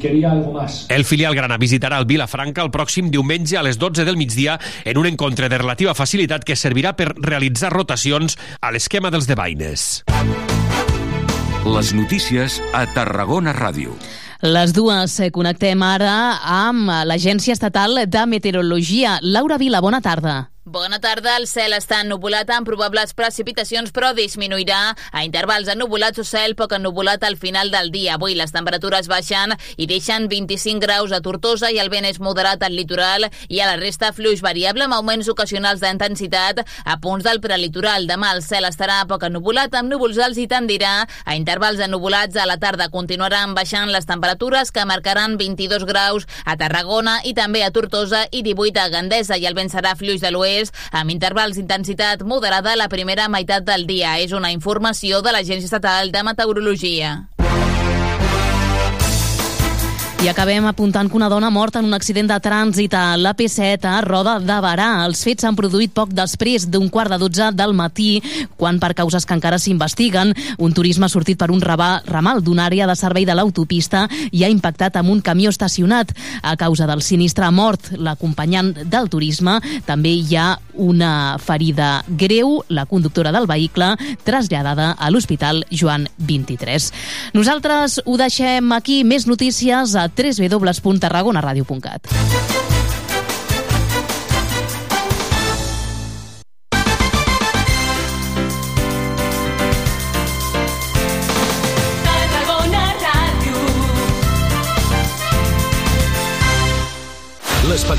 quería algo más. El filial grana visitarà el Vilafranca el pròxim diumenge a les 12 del migdia en un encontre de relativa facilitat que servirà per realitzar rotacions a l'esquema dels de Baines. Les notícies a Tarragona Ràdio. Les dues eh, connectem ara amb l'Agència Estatal de Meteorologia. Laura Vila, bona tarda. Bona tarda. El cel està ennubulat amb probables precipitacions, però disminuirà a intervals ennubulats o cel poc ennubulat al final del dia. Avui les temperatures baixen i deixen 25 graus a Tortosa i el vent és moderat al litoral i a la resta fluix variable amb augments ocasionals d'intensitat a punts del prelitoral. Demà el cel estarà poc ennubulat amb núvols alts i tendirà a intervals ennubulats. A la tarda continuaran baixant les temperatures que marcaran 22 graus a Tarragona i també a Tortosa i 18 a Gandesa i el vent serà fluix de l'oest amb intervals d'intensitat moderada la primera meitat del dia. És una informació de l'Agència Estatal de Meteorologia. I acabem apuntant que una dona morta en un accident de trànsit a l'AP7 a Roda de Barà. Els fets s'han produït poc després d'un quart de dotze del matí, quan per causes que encara s'investiguen, un turisme ha sortit per un ramal d'una àrea de servei de l'autopista i ha impactat amb un camió estacionat. A causa del sinistre ha mort l'acompanyant del turisme. També hi ha una ferida greu, la conductora del vehicle, traslladada a l'Hospital Joan 23. Nosaltres ho deixem aquí. Més notícies a www.tarragonaradio.cat.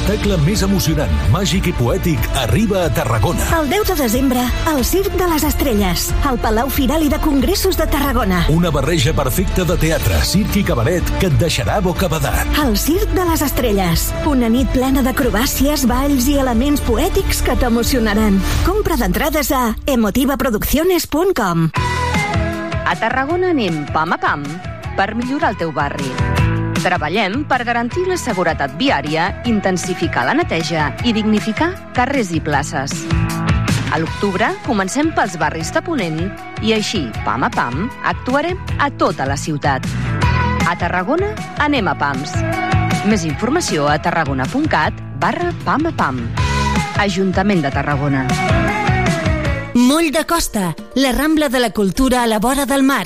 L'espectacle més emocionant, màgic i poètic arriba a Tarragona. El 10 de desembre, al Circ de les Estrelles, al Palau Firal i de Congressos de Tarragona. Una barreja perfecta de teatre, circ i cabaret que et deixarà bocabadat. El Circ de les Estrelles, una nit plena d'acrobàcies, balls i elements poètics que t'emocionaran. Compra d'entrades a emotivaproducciones.com A Tarragona anem pam a pam per millorar el teu barri. Treballem per garantir la seguretat viària, intensificar la neteja i dignificar carrers i places. A l'octubre comencem pels barris de Ponent i així, pam a pam, actuarem a tota la ciutat. A Tarragona anem a pams. Més informació a tarragona.cat barra pam a pam. Ajuntament de Tarragona. Moll de Costa, la Rambla de la Cultura a la vora del mar.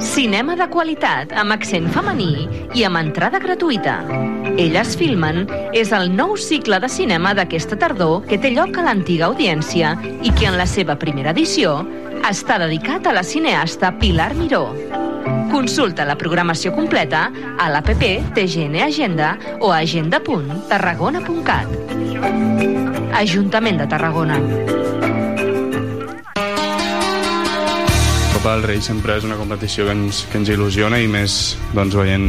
Cinema de qualitat amb accent femení i amb entrada gratuïta. Elles filmen és el nou cicle de cinema d'aquesta tardor que té lloc a l'antiga audiència i que en la seva primera edició està dedicat a la cineasta Pilar Miró. Consulta la programació completa a l'APP TGN Agenda o a agenda.tarragona.cat. Ajuntament de Tarragona. Copa del Rei sempre és una competició que ens, que ens il·lusiona i més doncs, veient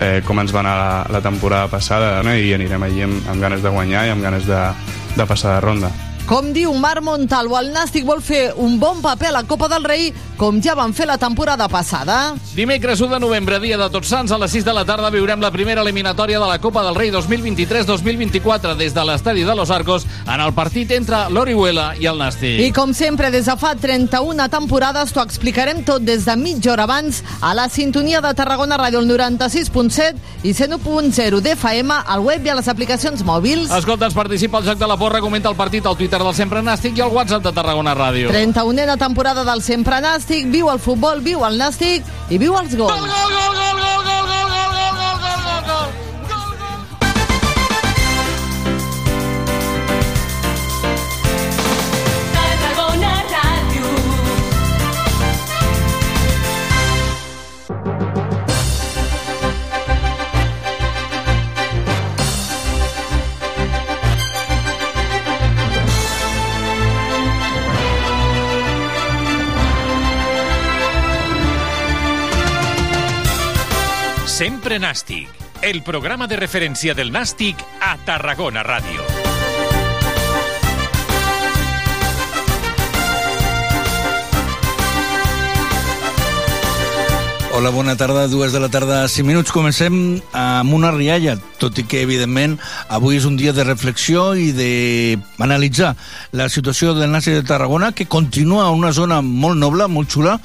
eh, com ens va anar la, la temporada passada no? i anirem allí amb, amb ganes de guanyar i amb ganes de, de passar de ronda. Com diu Marc Montalvo, el Nàstic vol fer un bon paper a la Copa del Rei com ja van fer la temporada passada. Dimecres 1 de novembre, dia de Tots Sants, a les 6 de la tarda viurem la primera eliminatòria de la Copa del Rei 2023-2024 des de l'estadi de Los Arcos en el partit entre l'Orihuela i el Nàstic. I com sempre, des de fa 31 temporades, t'ho explicarem tot des de mitja hora abans a la sintonia de Tarragona Ràdio, el 96.7 i 101.0 d'FM, al web i a les aplicacions mòbils. Escolta, ens participa al Joc de la Porra, comenta el partit al Twitter del Sempre Nàstic i al WhatsApp de Tarragona Ràdio. 31a temporada del Sempre Nàstic, viu el futbol, viu el Nàstic i viu els gols. Gol, gol, gol, gol, gol, gol, gol, gol, Sempre Nàstic, el programa de referència del Nàstic a Tarragona Ràdio. Hola, bona tarda, dues de la tarda, 5 minuts. Comencem amb una rialla, tot i que, evidentment, avui és un dia de reflexió i d'analitzar la situació del Nàstic de Tarragona, que continua una zona molt noble, molt xula,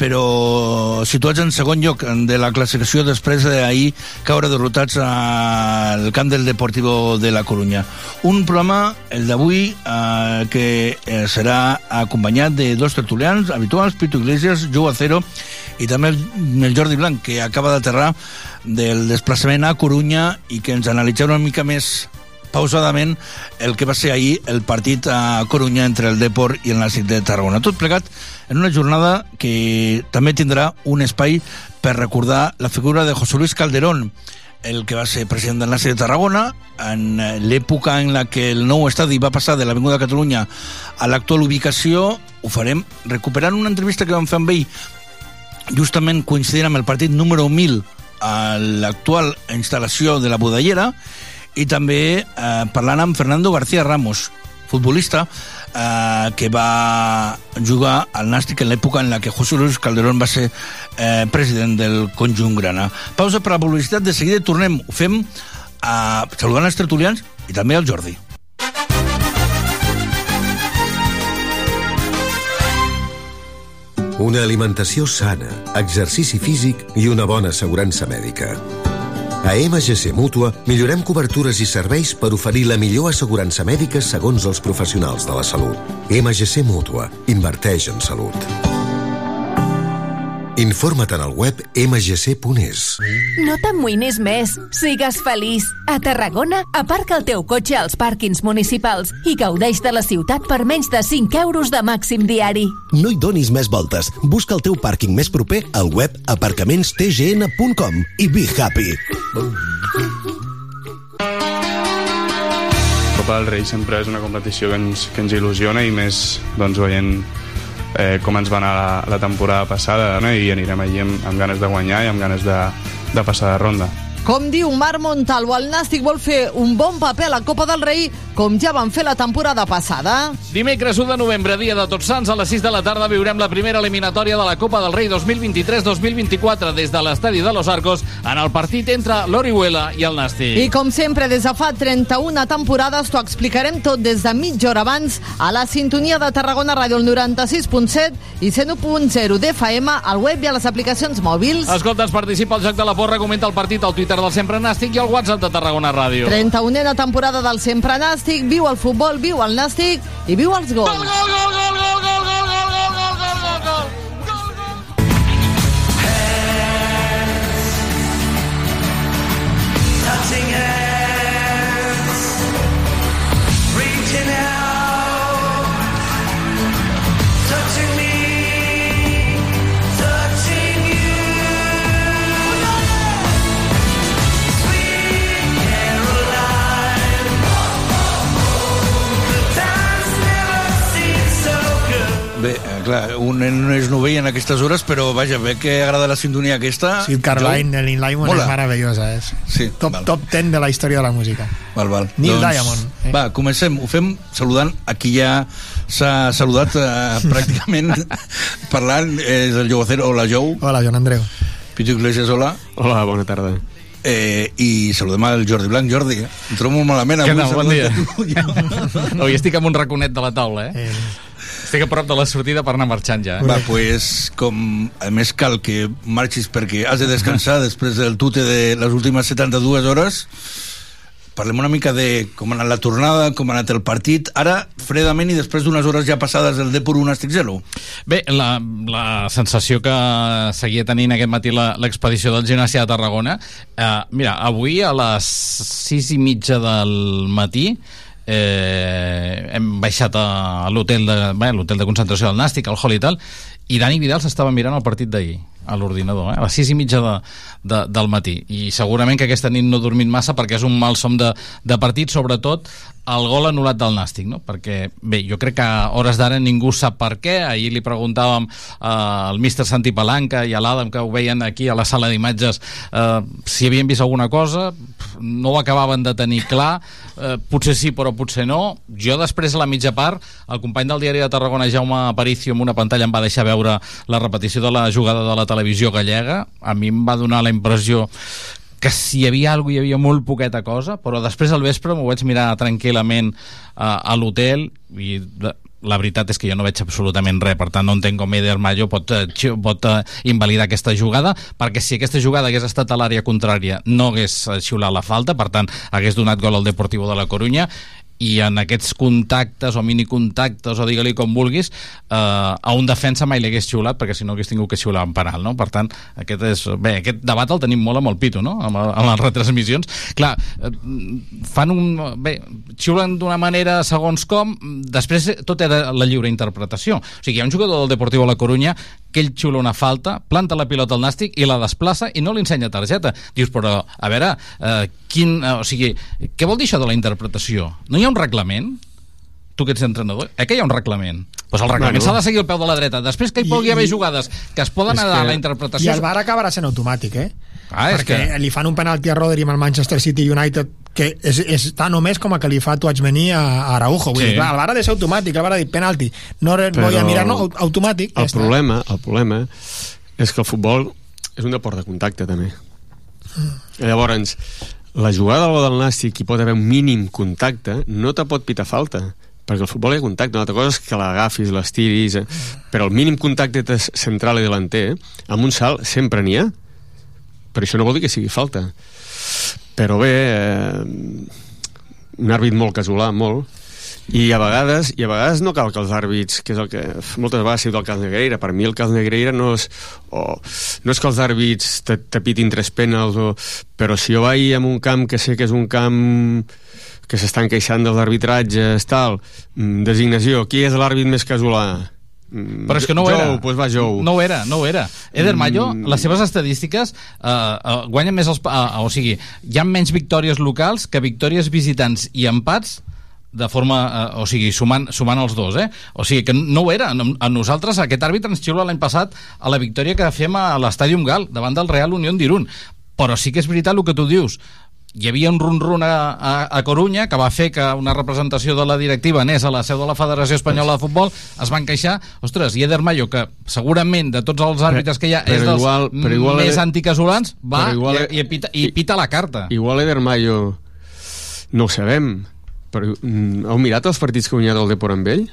però situats en segon lloc de la classificació després d'ahir caure derrotats al camp del Deportivo de la Corunya. Un programa, el d'avui, eh, que eh, serà acompanyat de dos tertulians habituals, Pito Iglesias, Joe Acero i també el, Jordi Blanc, que acaba d'aterrar del desplaçament a Corunya i que ens analitzarà una mica més pausadament el que va ser ahir el partit a Corunya entre el Depor i el Nàstic de Tarragona. Tot plegat en una jornada que també tindrà un espai per recordar la figura de José Luis Calderón, el que va ser president del Nàstic de Tarragona en l'època en la que el nou estadi va passar de l'Avinguda Catalunya a l'actual ubicació, ho farem recuperant una entrevista que vam fer amb ell justament coincidint amb el partit número 1000 a l'actual instal·lació de la Budallera i també eh, parlant amb Fernando García Ramos, futbolista eh, que va jugar al Nàstic en l'època en la que José Luis Calderón va ser eh, president del conjunt grana. Pausa per la publicitat, de seguida tornem. Ho fem eh, saludant els tertulians i també al Jordi. Una alimentació sana, exercici físic i una bona assegurança mèdica. A MGC Mútua millorem cobertures i serveis per oferir la millor assegurança mèdica segons els professionals de la salut. MGC Mútua. Inverteix en salut. Informa't en el web mgc.es. No t'amoïnis més. Sigues feliç. A Tarragona, aparca el teu cotxe als pàrquings municipals i gaudeix de la ciutat per menys de 5 euros de màxim diari. No hi donis més voltes. Busca el teu pàrquing més proper al web aparcamentstgn.com i be happy. Copa del Rei sempre és una competició que ens, que ens il·lusiona i més doncs, veient eh, com ens va anar la, la temporada passada no? i anirem allí amb, amb ganes de guanyar i amb ganes de, de passar de ronda. Com diu Marc Montalvo, el Nàstic vol fer un bon paper a la Copa del Rei, com ja van fer la temporada passada. Dimecres 1 de novembre, dia de Tots Sants, a les 6 de la tarda viurem la primera eliminatòria de la Copa del Rei 2023-2024 des de l'estadi de Los Arcos en el partit entre l'Orihuela i el Nàstic. I com sempre, des de fa 31 temporades, t'ho explicarem tot des de mitja hora abans a la sintonia de Tarragona Ràdio, el 96.7 i 101.0 d'FM, al web i a les aplicacions mòbils. Escolta, es participa al Joc de la Porra, comenta el partit al Twitter del Sempre Nàstic i al WhatsApp de Tarragona Ràdio. 31a temporada del Sempre Nàstic, viu el futbol, viu el Nàstic i viu els gols. Gol, gol, gol, gol, gol, gol, gol, gol, clar, un no és novell en aquestes hores, però vaja, bé que agrada la sintonia aquesta. Sí, Caroline, Jo- el Neil Diamond Mola. és meravellosa, és Sí, top, val. top 10 de la història de la música. Val, val. Neil Diamond, eh? Va, comencem. Ho fem saludant a qui ja s'ha saludat eh, pràcticament parlant. És el Jou Acero. Hola, Jou. Hola, Joan Andreu. Pito Iglesias, hola. Hola, bona tarda. Eh, I saludem al Jordi Blanc. Jordi, eh? em trobo molt malament. Què avui tal? Bon dia. tu. Avui estic amb un raconet de la taula, eh? Estic a prop de la sortida per anar marxant ja. Va, pues, com a més cal que marxis perquè has de descansar després del tute de les últimes 72 hores, parlem una mica de com ha anat la tornada, com ha anat el partit, ara, fredament i després d'unes hores ja passades del Depor 1 Nàstic 0. Bé, la, la sensació que seguia tenint aquest matí la- l'expedició del Gimnàsia de Tarragona, eh, mira, avui a les sis i mitja del matí eh, hem baixat a l'hotel de, bé, l'hotel de concentració del Nàstic, al Hall i tal, i Dani Vidal s'estava mirant el partit d'ahir a l'ordinador, eh? a les sis i mitja de, de, del matí i segurament que aquesta nit no ha dormit massa perquè és un mal som de, de partit, sobretot el gol anul·lat del Nàstic, no? perquè bé, jo crec que a hores d'ara ningú sap per què, ahir li preguntàvem eh, al míster Santi Palanca i a l'Adam que ho veien aquí a la sala d'imatges eh, si havien vist alguna cosa. No ho acabaven de tenir clar. Eh, potser sí però potser no. Jo després a la mitja part el company del diari de Tarragona Jaume Aparicio amb una pantalla em va deixar veure la repetició de la jugada de la televisió gallega. A mi em va donar la impressió que si hi havia alguna hi havia molt poqueta cosa, però després al vespre m'ho vaig mirar tranquil·lament uh, a l'hotel i la, veritat és que jo no veig absolutament res, per tant no entenc com Eder Mayo pot, eh, pot eh, invalidar aquesta jugada, perquè si aquesta jugada hagués estat a l'àrea contrària no hagués eh, xiulat la falta, per tant hagués donat gol al Deportivo de la Corunya i en aquests contactes o minicontactes o digue-li com vulguis eh, a un defensa mai li hagués xiulat perquè si no hagués tingut que xiular en penal no? per tant, aquest, és, bé, aquest debat el tenim molt amb el pito, no? amb, amb les retransmissions clar, eh, fan un bé, xiulen d'una manera segons com, després tot era la lliure interpretació, o sigui, hi ha un jugador del Deportiu a la Corunya que ell xiula una falta, planta la pilota al nàstic i la desplaça i no li ensenya targeta. Dius, però, a veure, eh, quin, eh, o sigui, què vol dir això de la interpretació? No hi ha un reglament? Tu que ets entrenador, eh que hi ha un reglament? Pues el reglament s'ha de seguir al peu de la dreta. Després que hi I- pugui haver i- jugades que es poden anar a la I interpretació... el VAR acabarà sent automàtic, eh? Ah, és Perquè que- li fan un penalti a Rodri amb el Manchester City United que és, és tan o més com el que li fa Tuachmení a, a Araujo. Vull Sí. dir, clar, el VAR ha de ser automàtic, el VAR ha dit penalti. No re, voy a mirar, no, au- automàtic. ja El està. problema, el problema és que el futbol és un deport de contacte, també. Mm. Llavors, la jugada del del Nàstic hi pot haver un mínim contacte, no te pot pitar falta perquè el futbol hi ha contacte, una altra cosa és que l'agafis, l'estiris, eh? però el mínim contacte central i delanter, amb un salt sempre n'hi ha, però això no vol dir que sigui falta. Però bé, eh, un àrbit molt casolà, molt, i a vegades i a vegades no cal que els àrbits que és el que moltes vegades s'ha dit el cas Negreira per mi el cas Negreira no és o, no és que els àrbits te, te pitin tres penals o, però si jo vaig en un camp que sé que és un camp que s'estan queixant dels arbitratges tal, mm, designació qui és l'àrbit més casolà Mm, Però és que no ho Jou, era. Pues va Jou. No ho era, no ho era. Eder Mayo, Mm. les seves estadístiques eh, eh, guanyen més els... Eh, o sigui, hi ha menys victòries locals que victòries visitants i empats de forma, eh, o sigui, sumant, sumant els dos, eh? O sigui, que no ho era. A nosaltres aquest àrbitre ens xiula l'any passat a la victòria que fem a l'Estàdium Gal, davant del Real Unión d'Irun. Però sí que és veritat el que tu dius hi havia un run-run a, a, a Corunya que va fer que una representació de la directiva anés a la seu de la Federació Espanyola de Futbol es van queixar, ostres, i Eder Mayo que segurament de tots els àrbitres que hi ha Però és dels igual- però igual més anticasolans va però igual- i, i, pita, i pita la carta Igual Eder Mayo no ho sabem però mm, heu mirat els partits que ha guanyat el Depor amb ell?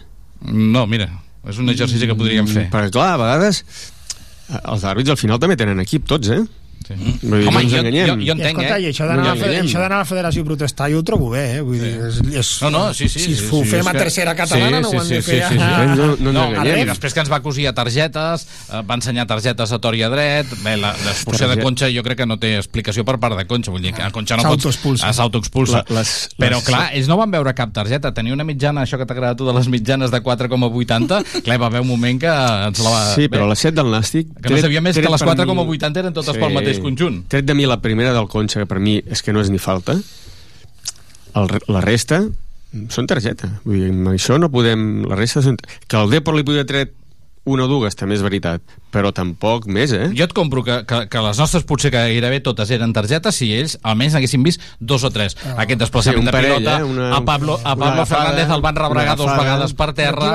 No, mira, és un exercici que podríem fer. Mm, Perquè clar, a vegades eh, els àrbits al final també tenen equip tots, eh? Sí. Vull dir, Home, no ens jo- enganyem. jo- jo entenc, Escolta, eh? i això No d'anar ens a a la Federació a protestar jo ho trobo bé, eh? Vull dir, és, és, No, no, sí, sí. Si sí, ho sí, fem a que- tercera catalana no ho hem de fer Sí, sí, sí. a- No, no, no no, a veure, després que ens va cosir a targetes, eh, va ensenyar targetes a Tori a dret, bé, l'expulsió de Conxa jo crec que no té explicació per part de Conxa, vull dir que a Conxa no pots... S'autoexpulsa. Ah, Però, clar, ells no van veure cap targeta, tenia una mitjana, això que t'agrada a tu de les mitjanes de 4,80, clar, va haver un moment que ens la va... Sí, però bé, les 7 del Nàstic... Que no sabia més que les per 4,80 eren totes pel mateix conjunt. Tret de mi la primera del Conxa, que per mi és que no és ni falta, el, la resta són targeta. Vull dir, amb això no podem... La resta són... Que el Depor li podia tret una o dues, també és veritat, però tampoc més, eh? Jo et compro que, que, que les nostres potser que gairebé totes eren targetes si ells almenys haguessin vist dos o tres. Ah. Aquest desplaçament Sí, un de parell, pilota, eh? Una- a Pablo, a Pablo agafada, Fernández el van rebregar dos vegades per terra,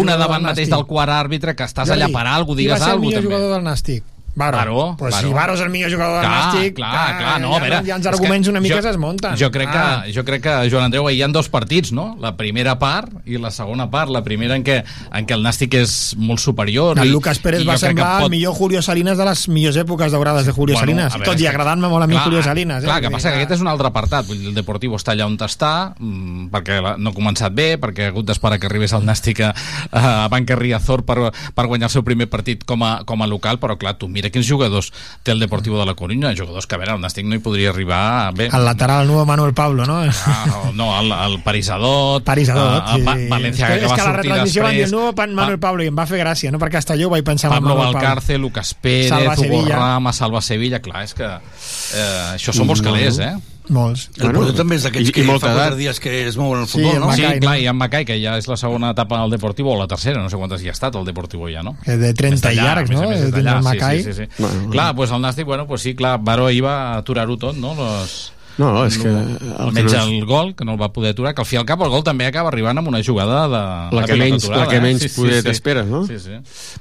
una davant del mateix del quart àrbitre, que estàs allà per alguna qui va digues ser el alguna millor jugador del Nàstic? Varo. Varo, pues Varo. si Varo és el millor jugador del Clar, Nàstic, clar, clar, no, a ja, veure, ja els arguments una mica jo- es munten. Jo crec, Ah. que, jo crec que, Joan Andreu, hi ha dos partits, no? La primera part i la segona part. La primera en què, en què el Nàstic és molt superior. El Lucas Pérez va semblar el millor Julio Salinas de les millors èpoques daurades de Julio Bueno, Salinas. veure, Tot i agradant-me molt a mi clar, Julio Salinas. Eh? Clar, que passa que aquest és un altre apartat. Vull dir, el Deportivo està allà on està, mm, perquè no ha començat bé, perquè ha hagut d'esperar que arribés el Nàstic a, a Banca Riazor per, per guanyar el seu primer partit com a, com a local, però clar, tu mira quins jugadors té el Deportivo de la Corunya, jugadors que a veure, el Nàstic no hi podria arribar bé. El lateral, el nou Manuel Pablo, no? Ah, no, el, el Parisadot, Parisadot, ah, sí. Va, València, és que, que, és va que a la sortir retransmissió van dir el després, nou Pan- Manuel Pablo i em va fer gràcia, no? Per Castelló vaig pensar en Pablo Manuel Pablo. Valcarce, Lucas Pérez, Salva Hugo. Rama, Salva Sevilla, clar, és que eh, això són molts calés, eh? Molts. El bueno, també és d'aquests que fa quatre dies que es mouen al futbol, no? Sí, clar, i en Macai, que ja és la segona etapa al Deportivo, o la tercera, no sé quantes hi ha estat al Deportivo ja, no? Que de 30 Des d'allà, llargs, no? més, Dins d'allà, del sí, Macai. Sí, sí, sí. Bueno, clar, doncs el Nàstic, bueno, pues sí, clar, Baró ahir va aturar-ho tot, no? Los... No, és que... El El que menys no és- el gol, que no el va poder aturar, que al fi i al cap el gol també acaba arribant amb una jugada de... la de que menys, aturada, la que eh? menys Sí, sí, poder sí. t'esperes, no? Sí, sí.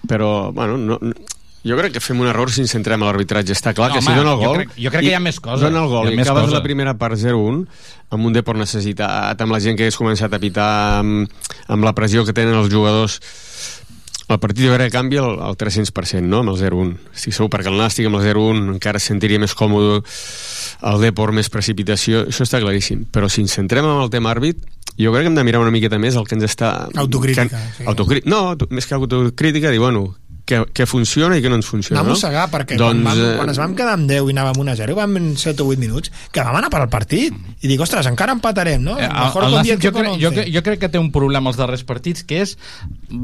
Però, bueno, no, no, jo crec que fem un error si ens centrem a l'arbitratge. Està clar No, que home, si dona el jo gol... crec- jo crec que hi ha més coses. Dona el gol i acabes coses. la primera part 0-1 amb un Depor necessitat, amb la gent que hagués començat a pitar, amb, amb la pressió que tenen els jugadors el partit jo crec que canvia el, el 300%, no?, amb el 0-1. Estic segur perquè el Nàstic amb el 0-1 encara es sentiria més còmode el Depor més precipitació, això està claríssim. Però si ens centrem en el tema àrbit, jo crec que hem de mirar una miqueta més el que ens està... Autocrítica, Que, sí. autocrí... No, més que autocrítica, dir, bueno, què, què funciona i què no ens funciona. No? mossegar, perquè doncs, quan, vam, eh, quan es vam quedar amb 10 i anàvem 1 a 0, vam en 7 o 8 minuts, que vam anar per al partit. I dic, ostres, encara empatarem, no? Eh, Mejor el Nàstic 10 que jo, crec, jo, 11. crec- jo crec que té un problema als darrers partits que és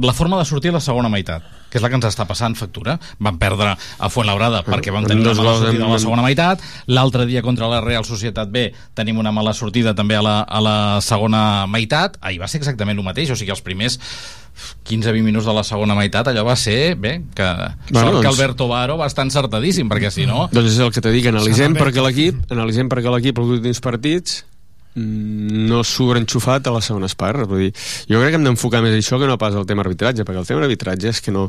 la forma de sortir a la segona meitat que és la que ens està passant factura van perdre a Fuenlabrada perquè vam tenir una mala sortida a la segona meitat l'altre dia contra la Real Societat B tenim una mala sortida també a la, a la segona meitat ahir va ser exactament el mateix o sigui els primers 15-20 minuts de la segona meitat allò va ser, bé, que Bueno, sort que doncs- Alberto Baro va estar encertadíssim perquè si no Doncs és el que te dic, analitzem S'ha perquè l'equip analitzem perquè l'equip els últims partits mm, no sobreenxufat a les segones parts. Vull dir, jo crec que hem d'enfocar més això que no pas el tema arbitratge, perquè el tema arbitratge és que no,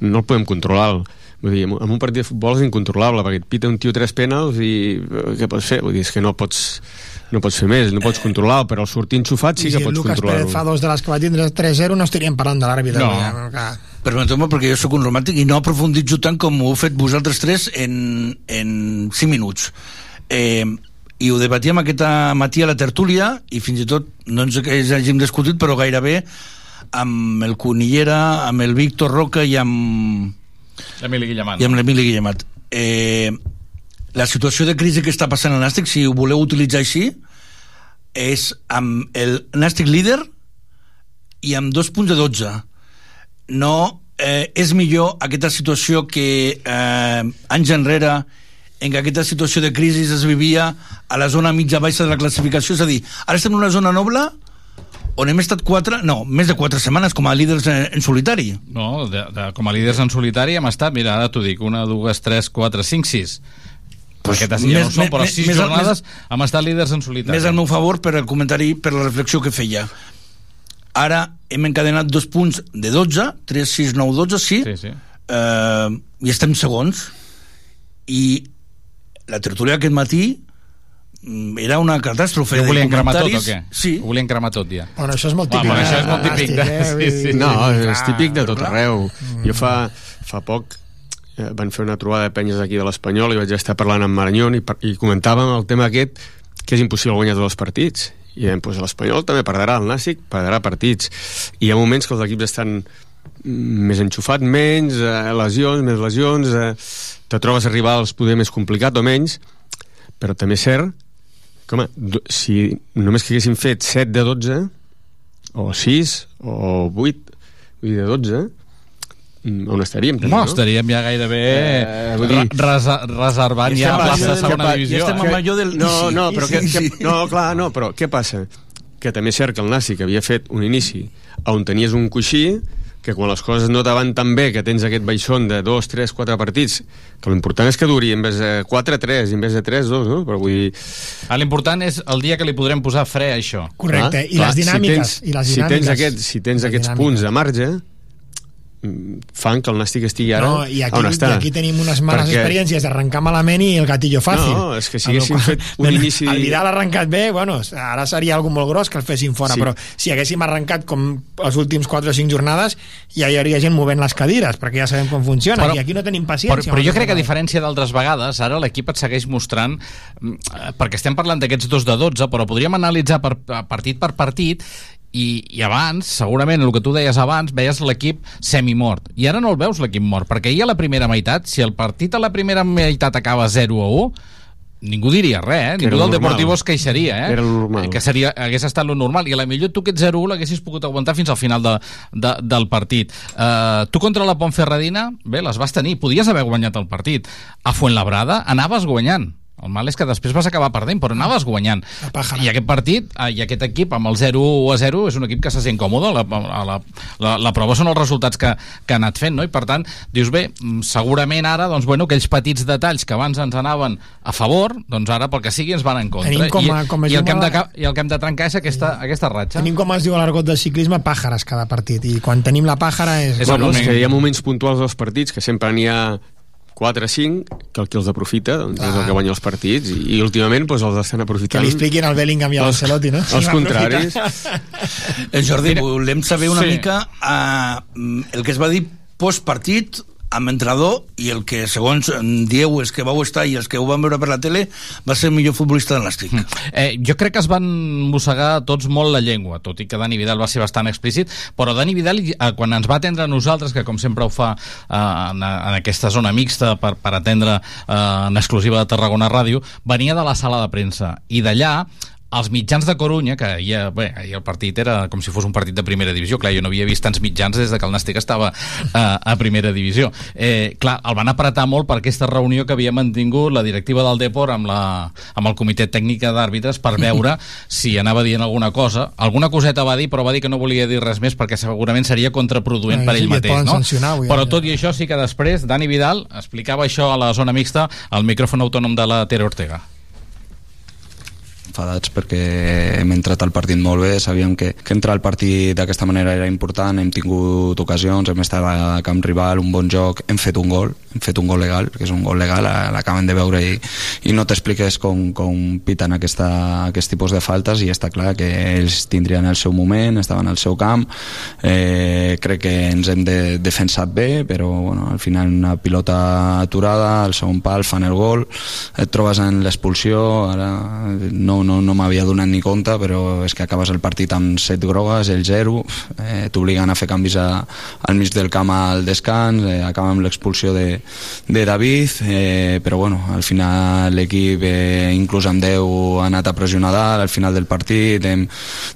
no el podem controlar. Vull dir, en un partit de futbol és incontrolable perquè et pita un tio tres penals i eh, què pots fer? Vull dir, és que no pots no pots fer més, no pots controlar però el sortir enxufat sí I que si el pots Lucas Pérez fa controlar-ho dos de les que va tindre 3-0 no estaríem parlant de l'àrbitre. No. Ja, clar. Permeteu-me, perquè jo sóc un romàntic i no aprofunditzo tant com ho heu fet vosaltres tres en, en 5 minuts. Eh, I ho debatíem aquest matí a la tertúlia i fins i tot no ens hàgim discutit, però gairebé amb el Cunillera, amb el Víctor Roca i amb, Emili Guillemat i amb l'Emili Guillemat. Eh, la situació de crisi que està passant al Nàstic, si ho voleu utilitzar així, és amb el Nàstic líder i amb dos punts de 12. No eh, és millor aquesta situació que eh, anys enrere en què aquesta situació de crisi es vivia a la zona mitja-baixa de la classificació, és a dir, ara estem en una zona noble on hem estat quatre, no, més de quatre setmanes com a líders en, en solitari. No, de, de, com a líders en solitari hem estat, mira, ara t'ho dic, una, dues, tres, quatre, cinc, sis. Pues Aquestes ja no més- són, però més- sis més- jornades hem estat líders en solitari. Més al meu favor per el comentari, per la reflexió que feia. Ara hem encadenat dos punts de 12, 3, 6, 9, 12, sí, Sí, sí. Eh, i estem segons. I la tertúlia aquest matí mm, era una catàstrofe Jo de volien cremar tot o què? Sí. Ho volien cremar tot ja. Bueno, això és molt Va, típic. però això és molt típic de- Nàstic, sí, sí. No, és típic de tot arreu. Jo fa, fa poc eh, van fer una trobada de penyes aquí de l'Espanyol i vaig estar parlant amb Marañón i, i comentàvem el tema aquest que és impossible guanyar tots els partits. I dèiem, pues, l'Espanyol també perdrà el Nàstic perdrà partits i hi ha moments que els equips estan més enxufats, menys eh, lesions, més lesions eh, te trobes a rivals poder més complicat o menys però també és cert que home, si només que haguéssim fet 7 de 12 o 6 o 8 vull dir, de 12 mm, on estaríem també, No, no? estaríem ja gairebé Eh, vull dir- re- resa, reservant ja Estem plaça de segona que pa- divisió. estem eh? amb allò del no, no, però que, que, no, clar, no, però què passa? Que també és cert que el Nàstic havia fet un inici on tenies un coixí que quan les coses no te van tan bé, que tens aquest baixón de 2, 3, 4 partits, que l'important és que duri en vez de 4, 3, en vez de 3, 2, no? Però vull dir... Ah, L'important és el dia que li podrem posar fre a això. Correcte, i les dinàmiques, Si tens, i les si tens, dinàmiques. aquest, si tens aquests dinàmiques. punts de marge, mm, fan que el Nàstic estigui ara No, i aquí, on i està. aquí tenim unes males Perquè- experiències d'arrencar malament i el gatillo fàcil. No, és que si haguéssim qual- fet un Bueno, inici- El Vidal ha arrencat bé, bueno, ara seria algo molt gros que el fessin fora, Sí. però si haguéssim arrencat com els últims 4 o 5 jornades, ja hi hauria gent movent les cadires, perquè ja sabem com funciona, Però- i aquí no tenim Però, paciència. però amb jo crec que a diferència d'altres vegades, ara l'equip et segueix mostrant, mm, eh, perquè estem parlant d'aquests dos de 12, però podríem analitzar per, partit per partit i, i abans, segurament, el que tu deies abans, veies l'equip semimort. I ara no el veus l'equip mort, perquè ahir a la primera meitat, si el partit a la primera meitat acaba 0 a 1, ningú diria res, eh? Que Ningú del normal. Deportivo es queixaria, eh? Era normal. Que seria, hagués estat lo normal. I a la millor tu aquest 0-1 l'haguessis pogut aguantar fins al final de, de, del partit. Uh, tu contra la Pontferradina, bé, les vas tenir. Podies haver guanyat el partit. A Fuenlabrada anaves guanyant El mal és que després vas acabar perdent, però anaves guanyant. I aquest partit, eh, i aquest equip, amb el 0 a 0, és un equip que se sent còmode. La, la, la, la, prova són els resultats que, que ha anat fent, no? I per tant, dius, bé, mm, segurament ara, doncs, bueno, aquells petits detalls que abans ens anaven a favor, doncs ara, pel que sigui, ens van en contra. Tenim com a- I, com a i, el que hem de, I el que hem de trencar és aquesta, aquesta ratxa. Tenim, com es diu a l'argot de ciclisme, pàjares cada partit. I quan tenim la pàjara és... És bueno, és que hi ha moments puntuals dels partits que sempre n'hi ha 4 o 5 que el que els aprofita doncs, és el que guanya els partits i, i últimament doncs, els estan Que aprofitant li expliquin al Bellingham i a l'Ancelotti, no? els contraris. Eh, Jordi, volem saber una Sí. mica uh, el que es va dir postpartit amb entrenador i el que, segons dieu, els que vau estar i els que ho van veure per la tele, va ser el millor futbolista de l'Estic. Eh, jo crec que es van mossegar tots molt la llengua, tot i que Dani Vidal va ser bastant explícit, però Dani Vidal, eh, quan ens va atendre a nosaltres, que com sempre ho fa eh, en, en aquesta zona mixta per, per atendre eh, en exclusiva de Tarragona Ràdio, venia de la sala de premsa, i d'allà els mitjans de Corunya, que ja, bé, ahir el partit era com si fos un partit de primera divisió, clar, jo no havia vist tants mitjans des de que el Nàstic estava eh, a primera divisió. Eh, clar, el van apretar molt per aquesta reunió que havia mantingut la directiva del Depor amb, la, amb el comitè tècnic d'àrbitres per veure si anava dient alguna cosa. Alguna coseta va dir, però va dir que no volia dir res més perquè segurament seria contraproduent Ah, per sí, ell mateix. No? dir, Però ja. tot i això sí que després Dani Vidal explicava això a la zona mixta al micròfon autònom de la Tere Ortega. Enfadats perquè hem entrat al partit molt bé, sabíem que, que entrar al partit d'aquesta manera era important, hem tingut ocasions, hem estat a camp rival, un bon joc, hem fet un gol, hem fet un gol legal, que és un gol legal, eh, l'acaben de veure i, i no t'expliques com, com piten aquesta, aquest tipus de faltes i està clar que ells tindrien el seu moment, estaven al seu camp, eh, crec que ens hem de, defensat bé, però bueno, al final una pilota aturada, al segon pal fan el gol, et trobes en l'expulsió, ara no, no, no m'havia donat ni compte, però és que acabes el partit amb set grogues, el zero, eh, t'obliguen a fer canvis a, al mig del camp al descans, eh, acaba amb l'expulsió de, de David, eh, però bueno, al final l'equip, eh, inclús amb 10, ha anat a pressionar dalt, al final del partit hem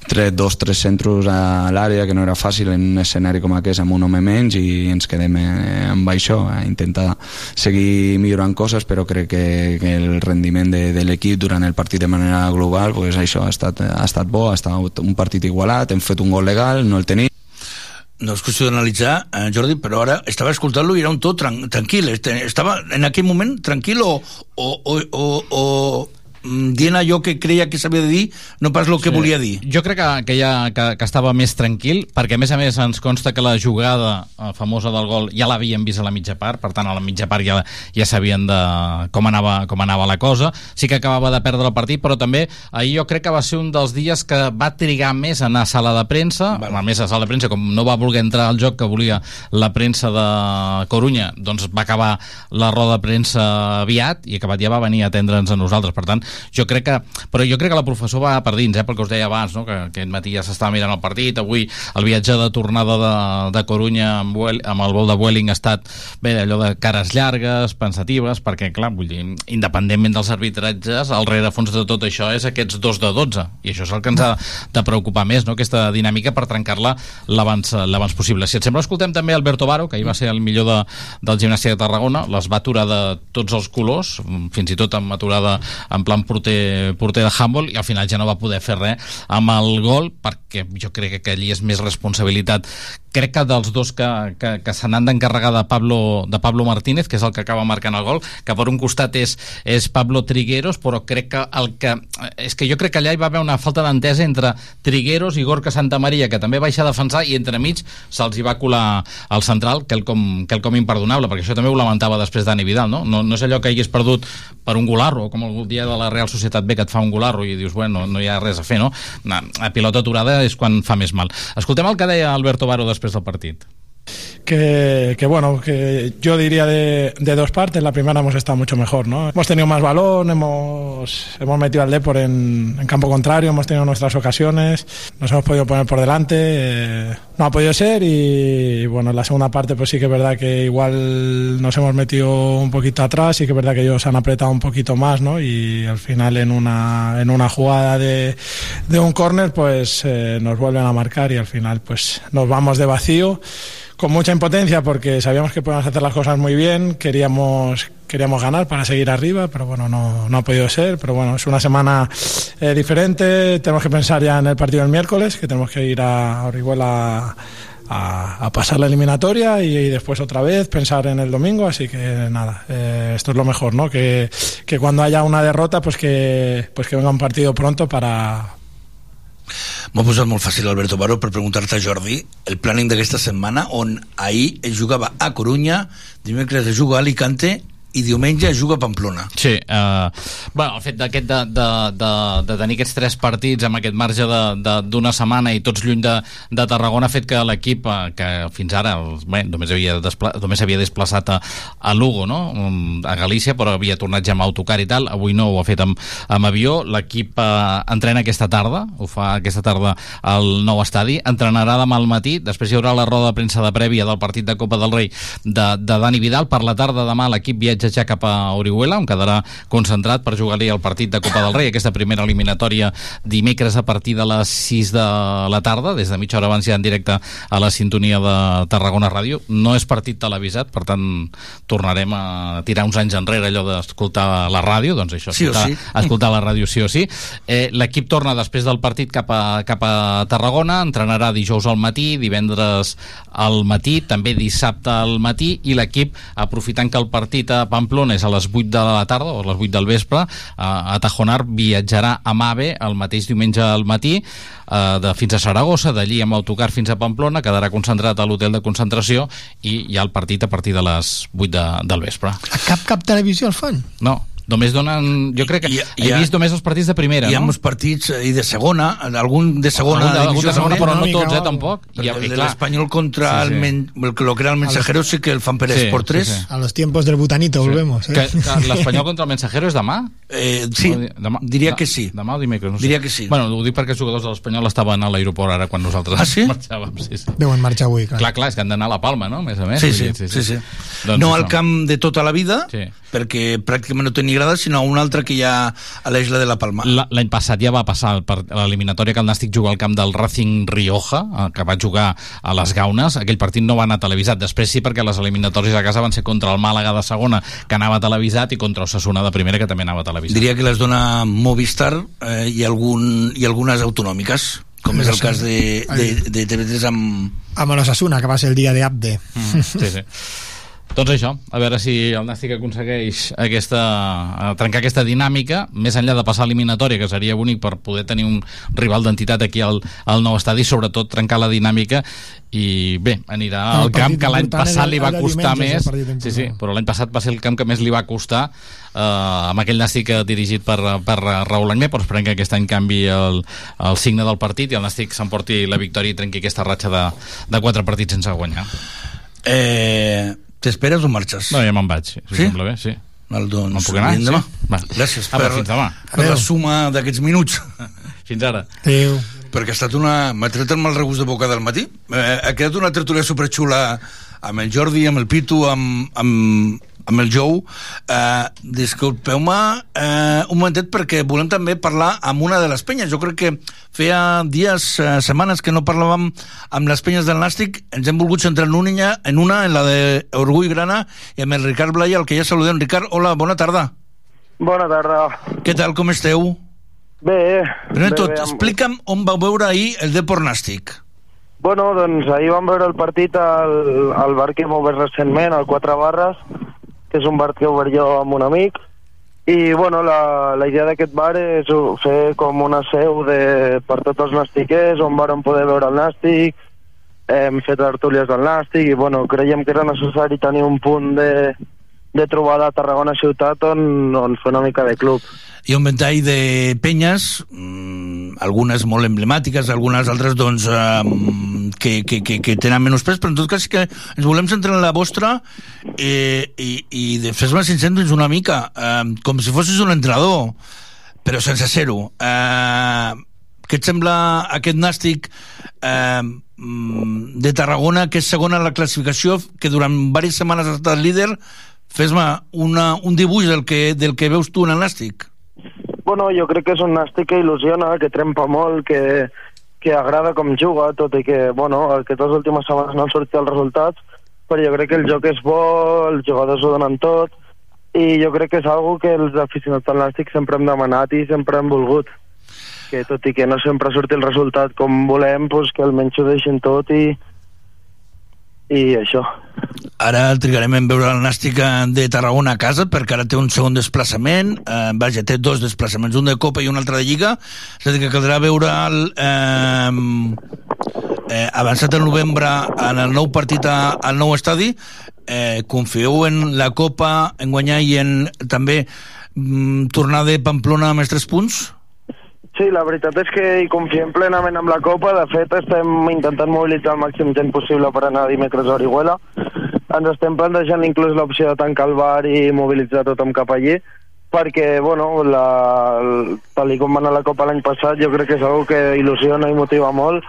tret dos, tres centros a l'àrea, que no era fàcil en un escenari com aquest, amb un home menys, i ens quedem eh, amb això, a intentar seguir millorant coses, però crec que, que el rendiment de, de l'equip durant el partit de manera global, pues això ha estat, ha estat bo, ha estat un partit igualat, hem fet un gol legal, no el tenim, no és qüestió d'analitzar, eh, Jordi, però ara estava escoltant-lo i era un tot tran tranquil. Este- Estava en aquell moment tranquil o, o, o, o, o dient allò que creia que s'havia de dir, no pas el que Sí. volia dir. Jo crec que, que, ja, que, que estava més tranquil, perquè a més a més ens consta que la jugada eh, famosa del gol ja l'havien vist a la mitja part, per tant a la mitja part ja, ja sabien de com anava, com anava la cosa. Sí que acabava de perdre el partit, però també ahir jo crec que va ser un dels dies que va trigar més a anar a sala de premsa, a més a sala de premsa, com no va voler entrar al joc que volia la premsa de Corunya, doncs va acabar la roda de premsa aviat i acabat ja va venir a atendre'ns a nosaltres. Per tant, jo crec que... Però jo crec que la professor va per dins, eh, pel que us deia abans, no? que aquest matí ja s'estava mirant el partit, avui el viatge de tornada de, de Corunya amb, amb el vol de Vueling ha estat bé, allò de cares llargues, pensatives, perquè, clar, vull dir, independentment dels arbitratges, el rerefons de tot això és aquests dos de 12, i això és el que ens ha de preocupar més, no? aquesta dinàmica per trencar-la l'abans possible. Si et sembla, escoltem també Alberto Baro, que ahir va ser el millor de, del gimnàstic de Tarragona, les va aturar de tots els colors, fins i tot amb aturada en plan porter, porter de handball, i al final ja no va poder fer res amb el gol, perquè jo crec que allí és més responsabilitat crec que dels dos que, que, que se n'han d'encarregar de Pablo, de Pablo Martínez, que és el que acaba marcant el gol, que per un costat és, és Pablo Trigueros, però crec que el que... És que jo crec que allà hi va haver una falta d'entesa entre Trigueros i Gorka Santamaria, que també baixa a defensar, i entremig se'ls hi va colar al central, quelcom, quelcom imperdonable, perquè això també ho lamentava després Dani Vidal, no? No, no és allò que hagués perdut per un golarro, com el dia de la Real Societat B que et fa un golarro i dius, bueno, no hi ha res a fer, no? A pilota aturada és quan fa més mal. Escoltem el que deia Alberto Baro després del partit. Que, bueno, que yo diría de, de, dos partes. La primera hemos estado mucho mejor, ¿no? Hemos tenido más balón, hemos, hemos metido al Depor en, en campo contrario, hemos tenido nuestras ocasiones, nos hemos podido poner por delante, eh, no ha podido ser y, bueno, en la segunda parte pues sí que es verdad que igual nos hemos metido un poquito atrás, sí que es verdad que ellos han apretado un poquito más, ¿no? Y al final en una, en una jugada de, de un córner pues eh, nos vuelven a marcar y al final pues nos vamos de vacío con mucha impotencia porque sabíamos que podíamos hacer las cosas muy bien, queríamos queríamos ganar para seguir arriba, pero bueno, no, no ha podido ser. Pero bueno, es una semana eh, diferente. Tenemos que pensar ya en el partido del miércoles, que tenemos que ir a Orihuela a, a pasar la eliminatoria y, después otra vez pensar en el domingo. Así que nada, eh, esto es lo mejor, ¿no? Que, que cuando haya una derrota, pues que, pues que venga un partido pronto para, M'ho ha posat molt fàcil, Alberto Baró, per preguntar-te, Jordi, el planning d'aquesta setmana, on ahir es jugava a Corunya, dimecres es juga a Alicante i diumenge juga a Pamplona. Sí, eh, bueno, el fet d'aquest de, de, de, de tenir aquests tres partits amb aquest marge d'una setmana i tots lluny de, de Tarragona ha fet que l'equip, eh, que fins ara bé, només havia, despla, només havia desplaçat a, a Lugo, no? Um, a Galícia, però havia tornat ja amb autocar i tal, avui no ho ha fet amb, amb avió, l'equip eh, entrena aquesta tarda, ho fa aquesta tarda al nou estadi, entrenarà demà al matí, després hi haurà la roda de premsa de prèvia del partit de Copa del Rei de, de Dani Vidal, per la tarda demà l'equip viatja ja cap a Orihuela, on quedarà concentrat per jugar-hi el partit de Copa del Rei, aquesta primera eliminatòria dimecres a partir de les 6 de la tarda, des de mitja hora abans ja en directe a la sintonia de Tarragona Ràdio. No és partit televisat, per tant tornarem a tirar uns anys enrere allò d'escoltar la ràdio, doncs això, Sí escoltar, sí. escoltar la ràdio sí o sí. Eh, L'equip torna després del partit cap a, cap a Tarragona, entrenarà dijous al matí, divendres al matí, també dissabte al matí, i l'equip, aprofitant que el partit a Pamplona és a les 8 de la tarda o a les 8 del vespre, a, a Tajonar viatjarà a Mave el mateix diumenge al matí, eh, de, fins a Saragossa, d'allí amb autocar fins a Pamplona, quedarà concentrat a l'hotel de concentració i hi ha el partit a partir de les 8 de, del vespre. A cap, cap televisió el fan? No, només donen... Jo crec que he ha- vist només els partits de primera, Hi ha no? molts partits eh, i de segona, algun de segona Algun de- algun de divisió segona, però no mica, tots, eh, tampoc. I, i el de l'Espanyol contra Sí, sí. el, men, el, que lo que era el Mensajero sí que el fan per Sí, Esport sí, 3. sí. A los tiempos del butanito volvemos. ¿eh? L'Espanyol contra el Mensajero és demà? Eh, sí, demà, diria que sí. Demà o dimecres? No sé. Diria que sí. Bueno, ho dic perquè els jugadors de l'Espanyol estaven a l'aeroport ara quan nosaltres Ah, sí? marxàvem. Sí, sí. Deuen marxar avui, clar. Clar, clar, és que han d'anar a la Palma, no? Més a més. Sí, sí, dir, sí, sí. Doncs no al camp de tota la vida, Sí. perquè pràcticament no tenia grada, sinó a un altre que hi ha a l'Isla de la Palma. La- L'any passat ja va passar el a l'eliminatòria que el Nàstic juga al camp del Racing Rioja, eh, que va jugar a les Gaunes. Aquell partit no va anar televisat. Després sí, perquè les eliminatòries a casa van ser contra el Màlaga de segona, que anava televisat, i contra Osasuna de primera, que també anava televisat. Diria que les dona Movistar eh, i, algun, i algunes autonòmiques, com és el cas de, de, de TV3 amb... Amb l'Osasuna, que va ser el dia de Abde. Mm, sí, sí. Doncs això, a veure si el Nàstic aconsegueix aquesta, eh, trencar aquesta dinàmica, més enllà de passar a eliminatòria, que seria bonic per poder tenir un rival d'entitat aquí al, al nou estadi, sobretot trencar la dinàmica. I bé, anirà El al camp que l'any passat li va costar més. sí, sí, però l'any passat va ser el camp que més li va costar eh, amb aquell Nàstic eh, dirigit per, per Raül Agné, però esperem que aquest any canvi el, el signe del partit i el Nàstic s'emporti la victòria i trenqui aquesta ratxa de, de quatre partits sense guanyar. Eh, T'esperes o marxes? no, ja me'n vaig, si Sí? sembla bé, sí Val, doncs, Me'n puc anar? demà. Sí? Va. Gràcies Apa, per, fins demà. per la suma d'aquests minuts. Fins ara. Adéu. Perquè ha estat una... M'ha tret el mal regust de boca del matí. Eh, ha quedat una tertúlia superxula amb el Jordi, amb el Pitu, amb, amb, amb el Jou. Eh, disculpeu-me eh, un momentet perquè volem també parlar amb una de les penyes. Jo crec que feia dies, eh, setmanes que no parlàvem amb les penyes del Nàstic. Ens hem volgut centrar en una, en una, en la de Orgull Grana, i amb el Ricard Blaya, el que ja saludem. Ricard, hola, bona tarda. Bona tarda. Què tal, com esteu? Bé, Primer bé, tot, bé, amb- explica'm on vau veure ahir el Depor Nàstic. Bueno, doncs ahir vam veure el partit al, al bar que hem obert recentment, al Quatre Barres, que és un bar que obert amb un amic, i bueno, la, la idea d'aquest bar és fer com una seu de, per tots els nastiquers, on vàrem poder veure el nàstic, hem fet tertúlies del nàstic, i bueno, creiem que era necessari tenir un punt de, de trobada a Tarragona ciutat on, on fer una mica de club. Hi ha un ventall de penyes, mm, algunes molt emblemàtiques, algunes altres doncs, eh, que, que, que, que tenen menys pes, però en tot cas que ens volem centrar en la vostra eh, i, i de fes-me sincer doncs, una mica, eh, com si fossis un entrenador, però sense ser-ho. Eh, què et sembla aquest nàstic eh, mm, de Tarragona, que és segona en la classificació, que durant diverses setmanes ha estat líder? Fes-me un dibuix del que, del que veus tu en el nàstic. Bueno, jo crec que és un nàstic que il·lusiona, que trempa molt, que, que agrada com juga, tot i que, bueno, aquestes últimes setmanes no han sortit els resultats, però jo crec que el joc és bo, els jugadors ho donen tot, i jo crec que és algo que els aficionats del Nàstic sempre hem demanat i sempre hem volgut que tot i que no sempre surti el resultat com volem, doncs que almenys ho deixin tot i, i això. Ara trigarem en veure el Nàstic de Tarragona a casa perquè ara té un segon desplaçament eh, vaja, té dos desplaçaments, un de Copa i un altre de Lliga és a dir que caldrà veure el, eh, eh, avançat el novembre en el nou partit a, al nou estadi eh, confieu en la Copa en guanyar i en també mm, tornar de Pamplona amb els tres punts? Sí, la veritat és que hi confiem plenament amb la Copa. De fet, estem intentant mobilitzar el màxim gent possible per anar dimecres a Orihuela. Ens estem plantejant inclús l'opció de tancar el bar i mobilitzar tothom cap allí, perquè, bueno, la, tal com va anar la Copa l'any passat, jo crec que és una que il·lusiona i motiva molt,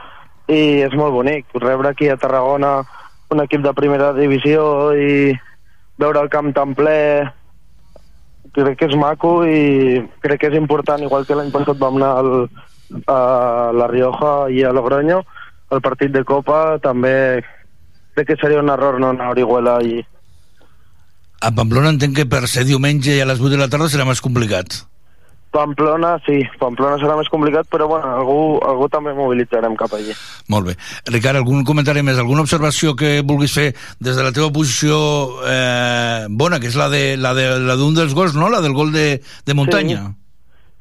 i és molt bonic. Rebre aquí a Tarragona un equip de primera divisió i veure el camp tan ple crec que és maco i crec que és important, igual que l'any passat vam anar al, a La Rioja i a Logroño, el partit de Copa també crec que seria un error no anar a Orihuela i A Pamplona entenc que per ser diumenge i a les 8 de la tarda serà més complicat. Pamplona, sí, Pamplona serà més complicat, però bueno, algú, algú també mobilitzarem cap allí. Molt bé. Ricard, algun comentari més, alguna observació que vulguis fer des de la teva posició eh, bona, que és la de la de la dels gols, no? La del gol de, de muntanya. Sí.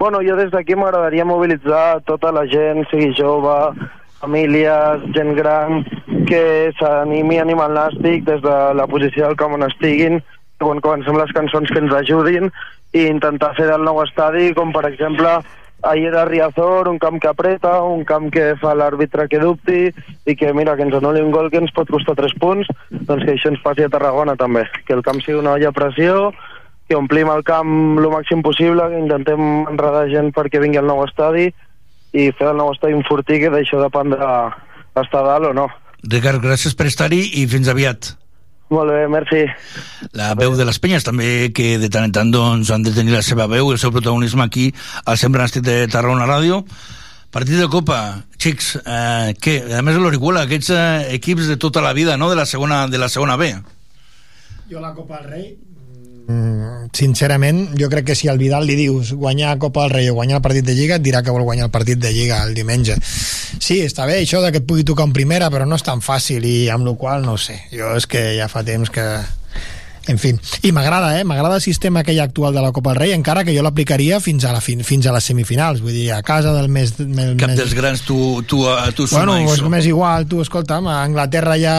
Bueno, jo des d'aquí m'agradaria mobilitzar tota la gent, sigui jove, famílies, gent gran, que s'animi a animar el nàstic des de la posició del camp on estiguin, quan comencem les cançons que ens ajudin i intentar fer del nou estadi com per exemple ahir a Riazor, un camp que apreta, un camp que fa l'àrbitre que dubti i que mira, que ens anuli un gol que ens pot costar 3 punts, doncs que això ens passi a Tarragona també, que el camp sigui una olla a pressió, que omplim el camp el màxim possible, que intentem enredar gent perquè vingui al nou estadi i fer del nou estadi un fortí que d'això dependrà estar dalt o no. Ricard, gràcies per estar-hi i fins aviat. Molt bé, merci. La veu de les penyes també, que de tant en tant doncs, han de tenir la seva veu i el seu protagonisme aquí al Sempre Nàstic de Tarragona Ràdio. Partit de Copa, xics, eh, què? A més, l'Orihuela, aquests eh, equips de tota la vida, no?, de la segona, de la segona B. Jo la Copa del Rei sincerament, jo crec que si al Vidal li dius guanyar Copa del Rei o guanyar el partit de Lliga, et dirà que vol guanyar el partit de Lliga el diumenge. Sí, està bé això de que et pugui tocar en primera, però no és tan fàcil i amb la qual no sé. Jo és que ja fa temps que en fi, i m'agrada, eh? M'agrada el sistema aquell actual de la Copa del Rei, encara que jo l'aplicaria fins a la fin, fins a les semifinals, vull dir, a casa del mes... del Cap mes... dels grans tu, tu, eh, tu Bueno, suma és això. més igual, tu, escolta'm, a Anglaterra ja,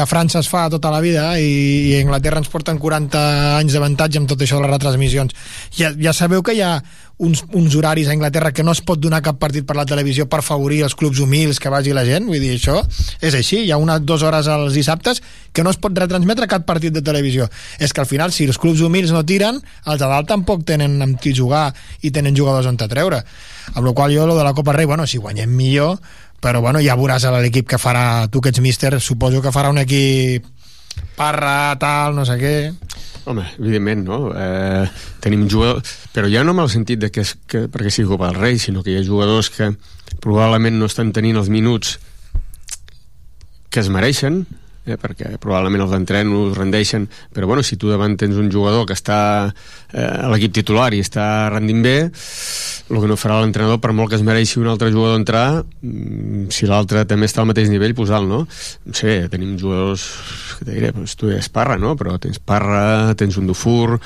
a França es fa tota la vida i, i a Anglaterra ens porten 40 anys d'avantatge amb tot això de les retransmissions. Ja, ja sabeu que hi ha uns, uns horaris a Anglaterra que no es pot donar cap partit per la televisió per favorir els clubs humils que vagi la gent, vull dir, això és així, hi ha unes dues hores als dissabtes que no es pot retransmetre cap partit de televisió. És que al final, si els clubs humils no tiren, els de dalt tampoc tenen amb qui jugar i tenen jugadors on te treure. Amb la qual jo, lo de la Copa Rei, bueno, si guanyem millor, però bueno, ja veuràs l'equip que farà, tu que ets míster, suposo que farà un equip parra, tal, no sé què... Home, evidentment, no? Eh, tenim jugadors... Però ja no en el sentit de que, és, que perquè sigui Copa del Rei, sinó que hi ha jugadors que probablement no estan tenint els minuts que es mereixen, eh, perquè probablement els entrenos rendeixen, però bueno, si tu davant tens un jugador que està eh, a l'equip titular i està rendint bé, el que no farà l'entrenador, per molt que es mereixi un altre jugador entrar, mm, si l'altre també està al mateix nivell, posar-lo, no? No sé, tenim jugadors, que diré, doncs tu és Parra, no? Però tens Parra, tens un Dufour,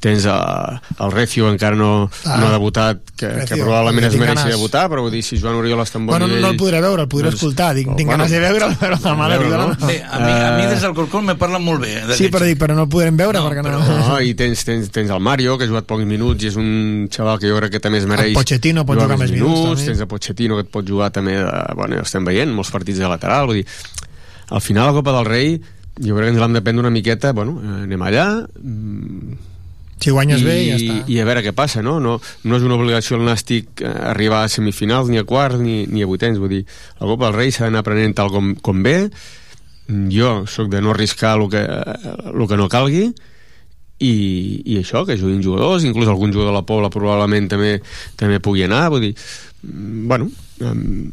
tens el, el Recio encara no, Ah, no ha debutat que, Recio, que probablement es mereixi ganes. debutar però vull dir, si Joan Oriol està en bon Bueno, no, nivell no el podré veure, el podré doncs- escoltar, tinc, tinc bueno, ganes de veure'l, però la mala veure, vida no? no. Bé, a mi, a mi Eh, des del Corcol me parlen molt bé. Sí, però, dic, però no el podrem veure, perquè no... No, i tens, tens, tens el Mario, que ha jugat pocs minuts i és un xaval que jo crec que també es mereix El Pochettino pot jugar més minuts, també. tens el Pochettino que et pot jugar també de, bueno, ja estem veient, molts partits de lateral vull dir, al final la Copa del Rei jo crec que ens l'hem de prendre una miqueta bueno, eh, anem allà mm, Si guanyes i, bé, ja està. i a veure què passa no? No, no és una obligació el Nàstic eh, arribar a semifinals, ni a quarts ni, ni a vuitens. Vull dir, la Copa del Rei s'ha d'anar aprenent tal com, com ve. Jo sóc de no arriscar el que, el que no calgui. I, i això, que juguin jugadors inclús algun jugador de la Pobla probablement també també pugui anar. Vull dir, mm, bueno um,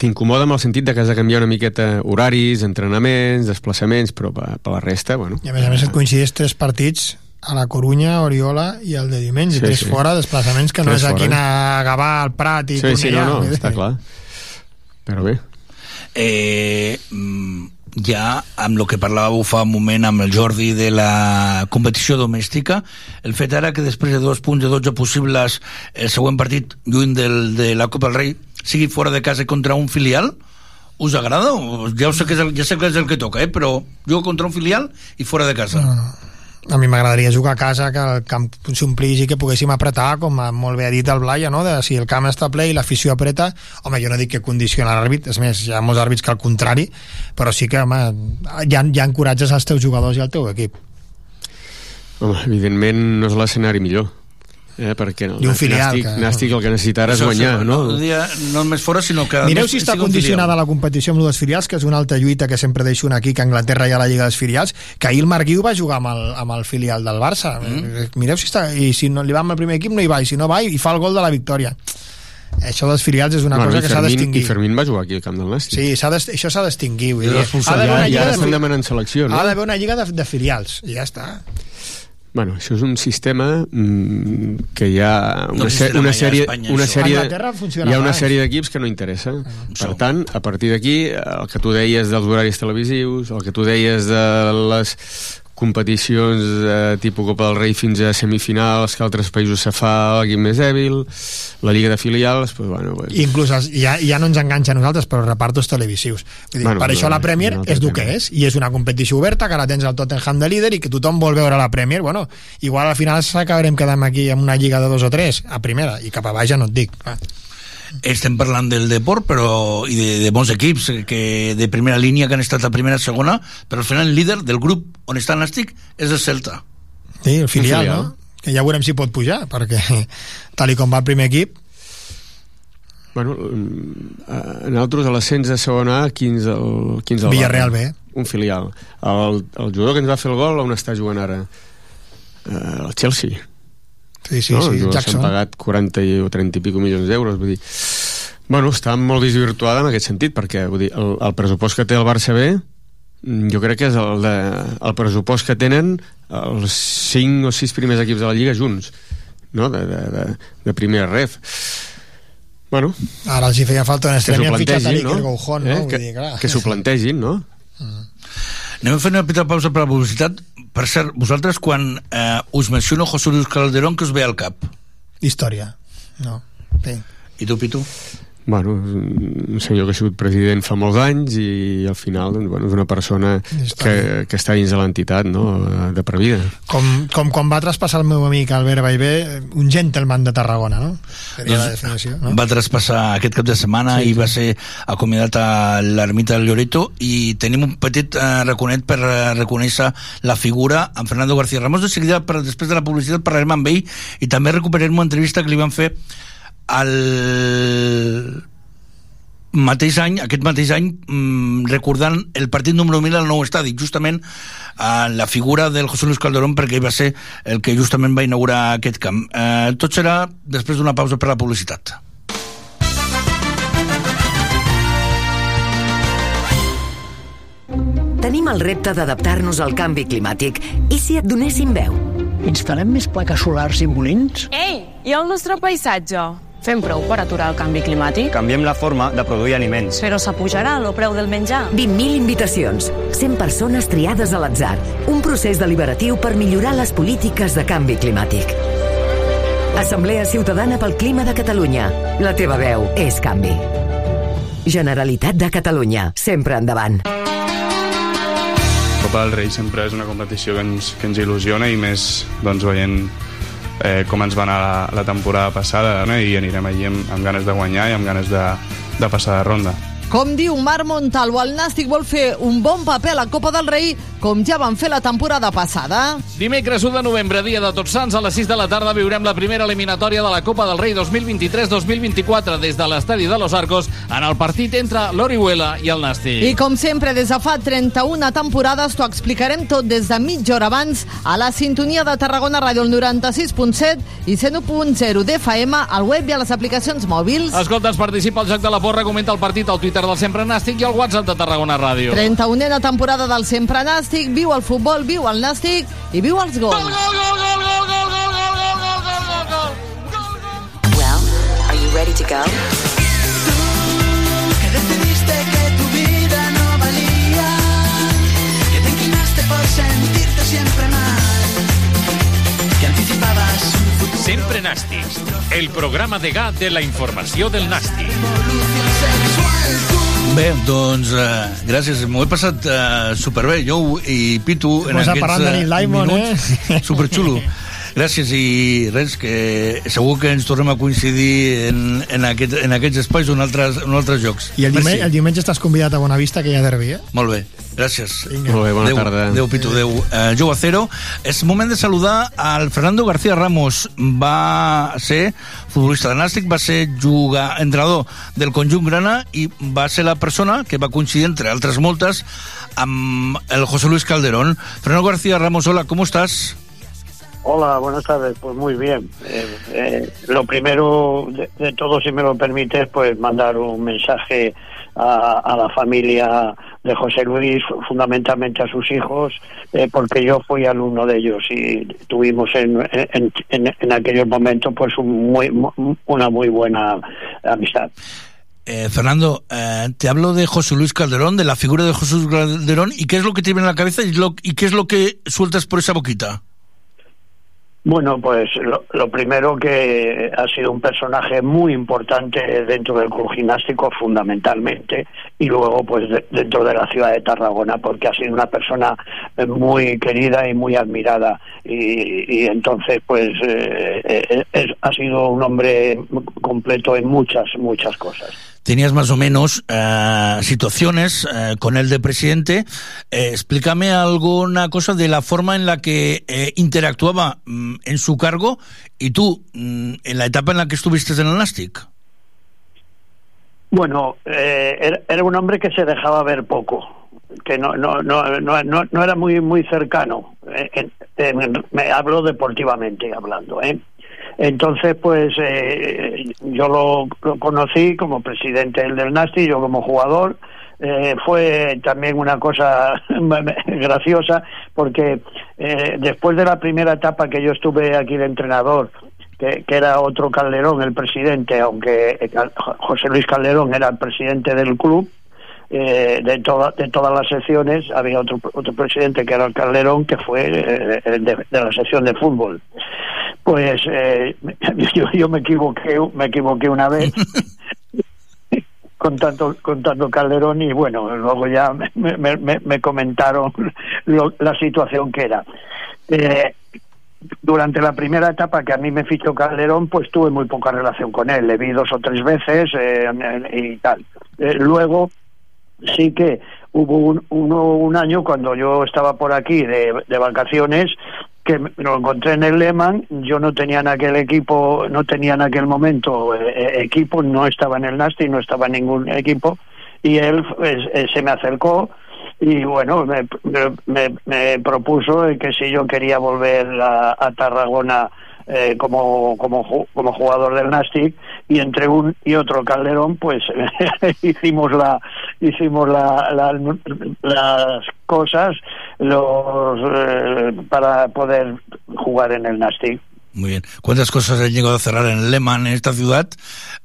t'incomoda amb el sentit de que has de canviar una miqueta horaris, entrenaments, desplaçaments però per, per la resta, bueno. I a més a més et coincideix tres partits a la Corunya, Oriola i el de diumenge, Sí, sí, tres sí. sí. fora, desplaçaments que no Tres és aquí anar a Gavà, al Prat i Sí, sí, Cornellà. no, no, dir. està clar. Però bé. Eh, mm, ja amb el que parlàveu fa un moment amb el Jordi de la competició domèstica, el fet ara que després de dos punts de 12 possibles el següent partit lluny del, de la Copa del Rei sigui fora de casa contra un filial, us agrada? Ja, sé que és el, ja sé que és el que toca, eh? però jugo contra un filial i fora de casa. A mi m'agradaria jugar a casa, que el camp s'omplís i que poguéssim apretar, com molt bé ha dit el Blai, no? de si el camp està ple i l'afició apreta, home, jo no dic que condiciona l'àrbit, és més, hi ha molts àrbits que al contrari, però sí que, home, hi ha encoratges als teus jugadors i al teu equip. Home, evidentment no és l'escenari millor. Eh, perquè no, I un filial, Nàstic, que- Nàstic el que necessita ara és guanyar, no? No, dia, no només fora, sinó que... Mireu si està condicionada la competició amb les filials, que és una altra lluita que sempre deixo una aquí, que a Anglaterra hi ha la Lliga dels Filials, que ahir el Marc Guiu va jugar amb el, amb el filial del Barça. Mm. Mireu si està... I si no li va amb el primer equip no hi va, i si no va i fa el gol de la victòria. Això dels filials és una Bueno, cosa que s'ha d'extingir. I Fermín va jugar aquí al camp del Nàstic. Sí, això s'ha d'extingir. vull I. Ha d'haver Ja- una ja estan de... demanant selecció, no? Ha d'haver una lliga de, de filials, i ja està. Bueno, això és un sistema mm, que hi ha No una, se existirà una sèrie, Espanya, una sèrie, hi ha una sèrie d'equips que no interessa. Per tant, a partir d'aquí, el que tu deies dels horaris televisius, el que tu deies de les competicions eh, tipus Copa del Rei fins a semifinals que altres països se fa l'equip més dèbil la Lliga de Filials pues, bueno, pues, inclús els, ja, ja no ens enganxa a nosaltres però repartos televisius. Vull dir, Bueno, per però això la Premier un altre és el que és i és una competició oberta que ara tens el Tottenham de líder i que tothom vol veure la Premier. Bueno, igual al final s'acabarem quedant aquí amb una lliga de dos o tres a primera i cap a baix ja no et dic clar. Estem parlant del deport però, i de, de bons equips eh, que de primera línia que han estat a primera segona, però al final el líder del grup on està el Nàstic és el Celta. sí, el filial, filial. no? que ja veurem si pot pujar perquè tal i com va el primer equip Bueno, mm, nosaltres a l'ascens de segona A, quins el, quins el Villarreal? B. Un filial. El, el jugador que ens va fer el gol, on està jugant ara? Uh, el Chelsea. Sí, sí, no? sí, Jackson. S'han pagat 40 i, o 30 i pico milions d'euros, vull dir... Bueno, està molt desvirtuada en aquest sentit, perquè vull dir, el, el pressupost que té el Barça B mm, jo crec que és el, de, el pressupost que tenen els 5 o 6 primers equips de la Lliga junts, no? de, de, de, de primera ref. Bueno, ara els hi feia falta un que extrem s'ho plantegin, no? Goujón no? Eh? Que, dir, que s'ho plantegin, no? Anem a fer una petita pausa per la publicitat. Per cert, vosaltres quan eh, us menciono José Luis Calderón, que us ve al cap? Història. No. Sí. I tu, Pitu? Bueno, és un senyor que ha sigut president fa molts anys i al final doncs, bueno, és una persona que, que està dins de l'entitat no? de per vida. Com, com quan va traspassar el meu amic Albert Baivé, un gentleman de Tarragona, no? Seria la definició, no? Va traspassar aquest cap de setmana sí, i va ser acomiadat a l'ermita del Lloreto i tenim un petit eh, raconet per eh, reconèixer la figura en Fernando García Ramos. De seguida, per, després de la publicitat, parlarem amb ell i també recuperarem una entrevista que li van fer al mateix any, aquest mateix any, mmm, recordant el partit número 1000 al nou estadi, justament a la figura del José Luis Calderón, perquè ell va ser el que justament va inaugurar aquest camp. Eh, tot serà després d'una pausa per la publicitat. Tenim el repte d'adaptar-nos al canvi climàtic. I si et donéssim veu? Instal·lem més plaques solars i molins? Ei, i el nostre paisatge? Fem prou per aturar el canvi climàtic? Canviem la forma de produir aliments. Però s'apujarà el preu del menjar? 20.000 invitacions, 100 persones triades a l'atzar. Un procés deliberatiu per millorar les polítiques de canvi climàtic. Assemblea Ciutadana pel Clima de Catalunya. La teva veu és canvi. Generalitat de Catalunya. Sempre endavant. Copa del Rei sempre és una competició que ens, que ens il·lusiona i més doncs, veient eh, com ens va anar la, la temporada passada no? i anirem allí amb, amb ganes de guanyar i amb ganes de, de passar de ronda. Com diu Marc Montalvo, el Nàstic vol fer un bon paper a la Copa del Rei, com ja van fer la temporada passada. Dimecres 1 de novembre, dia de Tots Sants, a les 6 de la tarda viurem la primera eliminatòria de la Copa del Rei 2023-2024 des de l'estadi de Los Arcos en el partit entre l'Orihuela i el Nàstic. I com sempre, des de fa 31 temporades, t'ho explicarem tot des de mitja hora abans a la sintonia de Tarragona Ràdio, el 96.7 i 101.0 d'FM, al web i a les aplicacions mòbils. Escolta, ens participa al Joc de la Porra, comenta el partit al Twitter Twitter del Sempre Nàstic i al WhatsApp de Tarragona Ràdio. 31a temporada del Sempre Nàstic, viu el futbol, viu el Nàstic i viu els gols. Well, are you ready to go? que decidiste que tu vida no valía, que te inclinaste por sentirte siempre mal, que anticipabas un futuro. Sempre Nàstics, el programa de GA de la informació del Nàstic. Bé, doncs, uh, gràcies. M'ho he passat uh, superbé, jo i Pitu, en Pues aquests Diamond, minuts. eh? Superxulo. Gràcies i res, que segur que ens tornem a coincidir en, en, aquest, en aquests espais o en altres, en altres jocs. I el Merci. diumenge, el diumenge estàs convidat a Bonavista, que hi ha derbi, eh? Molt bé, gràcies. Vinga. Molt bé, bona Adéu, tarda. Adéu, Pitu, adéu. Uh, Jou Acero. És moment de saludar al Fernando García Ramos. Va ser futbolista de Nàstic, va ser jugar, entrenador del conjunt grana i va ser la persona que va coincidir, entre altres moltes, amb el José Luis Calderón. Fernando García Ramos, hola, ¿cómo estás? Hola, buenas tardes. Pues muy bien. Eh, eh, lo primero de, todo, si me lo permites, pues mandar un mensaje a, a la familia de José Luis, fundamentalmente a sus hijos, eh, porque yo fui alumno de ellos y tuvimos en, en, en, aquellos momentos pues un muy, mu- una muy buena amistad. Eh, Fernando, te hablo de José Luis Calderón, de la figura de José Luis Calderón, ¿y qué es lo que te viene en la cabeza y, lo- y qué es lo que sueltas por esa boquita? Bueno, pues lo, lo primero que ha sido un personaje muy importante dentro del club gimnástico fundamentalmente y luego pues de- dentro de la ciudad de Tarragona porque ha sido una persona eh, muy querida y muy admirada y, entonces pues eh, eh, ha sido un hombre completo en muchas muchas cosas. Tenías más o menos eh, situaciones eh, con él de presidente. Eh, explícame alguna cosa de la forma en la que interactuaba mm, en su cargo y tú mm, en la etapa en la que estuviste en el Nastic. Bueno, era, un hombre que se dejaba ver poco, que no no no no, no, no era muy muy cercano. me hablo deportivamente hablando, ¿eh? Entonces, pues eh, yo lo, conocí como presidente del Nasti, yo como jugador. Eh, fue también una cosa graciosa porque eh, después de la primera etapa que yo estuve aquí de entrenador, que, que era otro Calderón, el presidente, aunque eh, José Luis Calderón era el presidente del club, eh, de, toda- de todas las secciones, había otro, otro presidente que era el Calderón, que fue eh, de la sección de fútbol. Pues eh, yo, yo me equivoqué, me equivoqué una vez contando, contando Calderón y bueno, luego ya me, me- me- me comentaron lo- la situación que era. Eh, durante la primera etapa que a mí me fichó Calderón, pues tuve muy poca relación con él. Le vi dos o tres veces eh, y tal. Eh, luego sí que hubo un, uno, un año cuando yo estaba por aquí de, de vacaciones que lo encontré en el Lehman, yo no tenía en aquel equipo, no tenía en aquel momento eh, eh, equipo, no estaba en el Nasti, no estaba en ningún equipo, y él eh, se me acercó y bueno, me, me, me propuso que si yo quería volver a, a Tarragona eh, como, como, como jugador del Nastic y entre un y otro Calderón pues hicimos la hicimos la, la- las cosas los eh, para poder jugar en el Nastic Muy bien. ¿Cuántas cosas han llegado a cerrar en el Lehmann, en esta ciudad?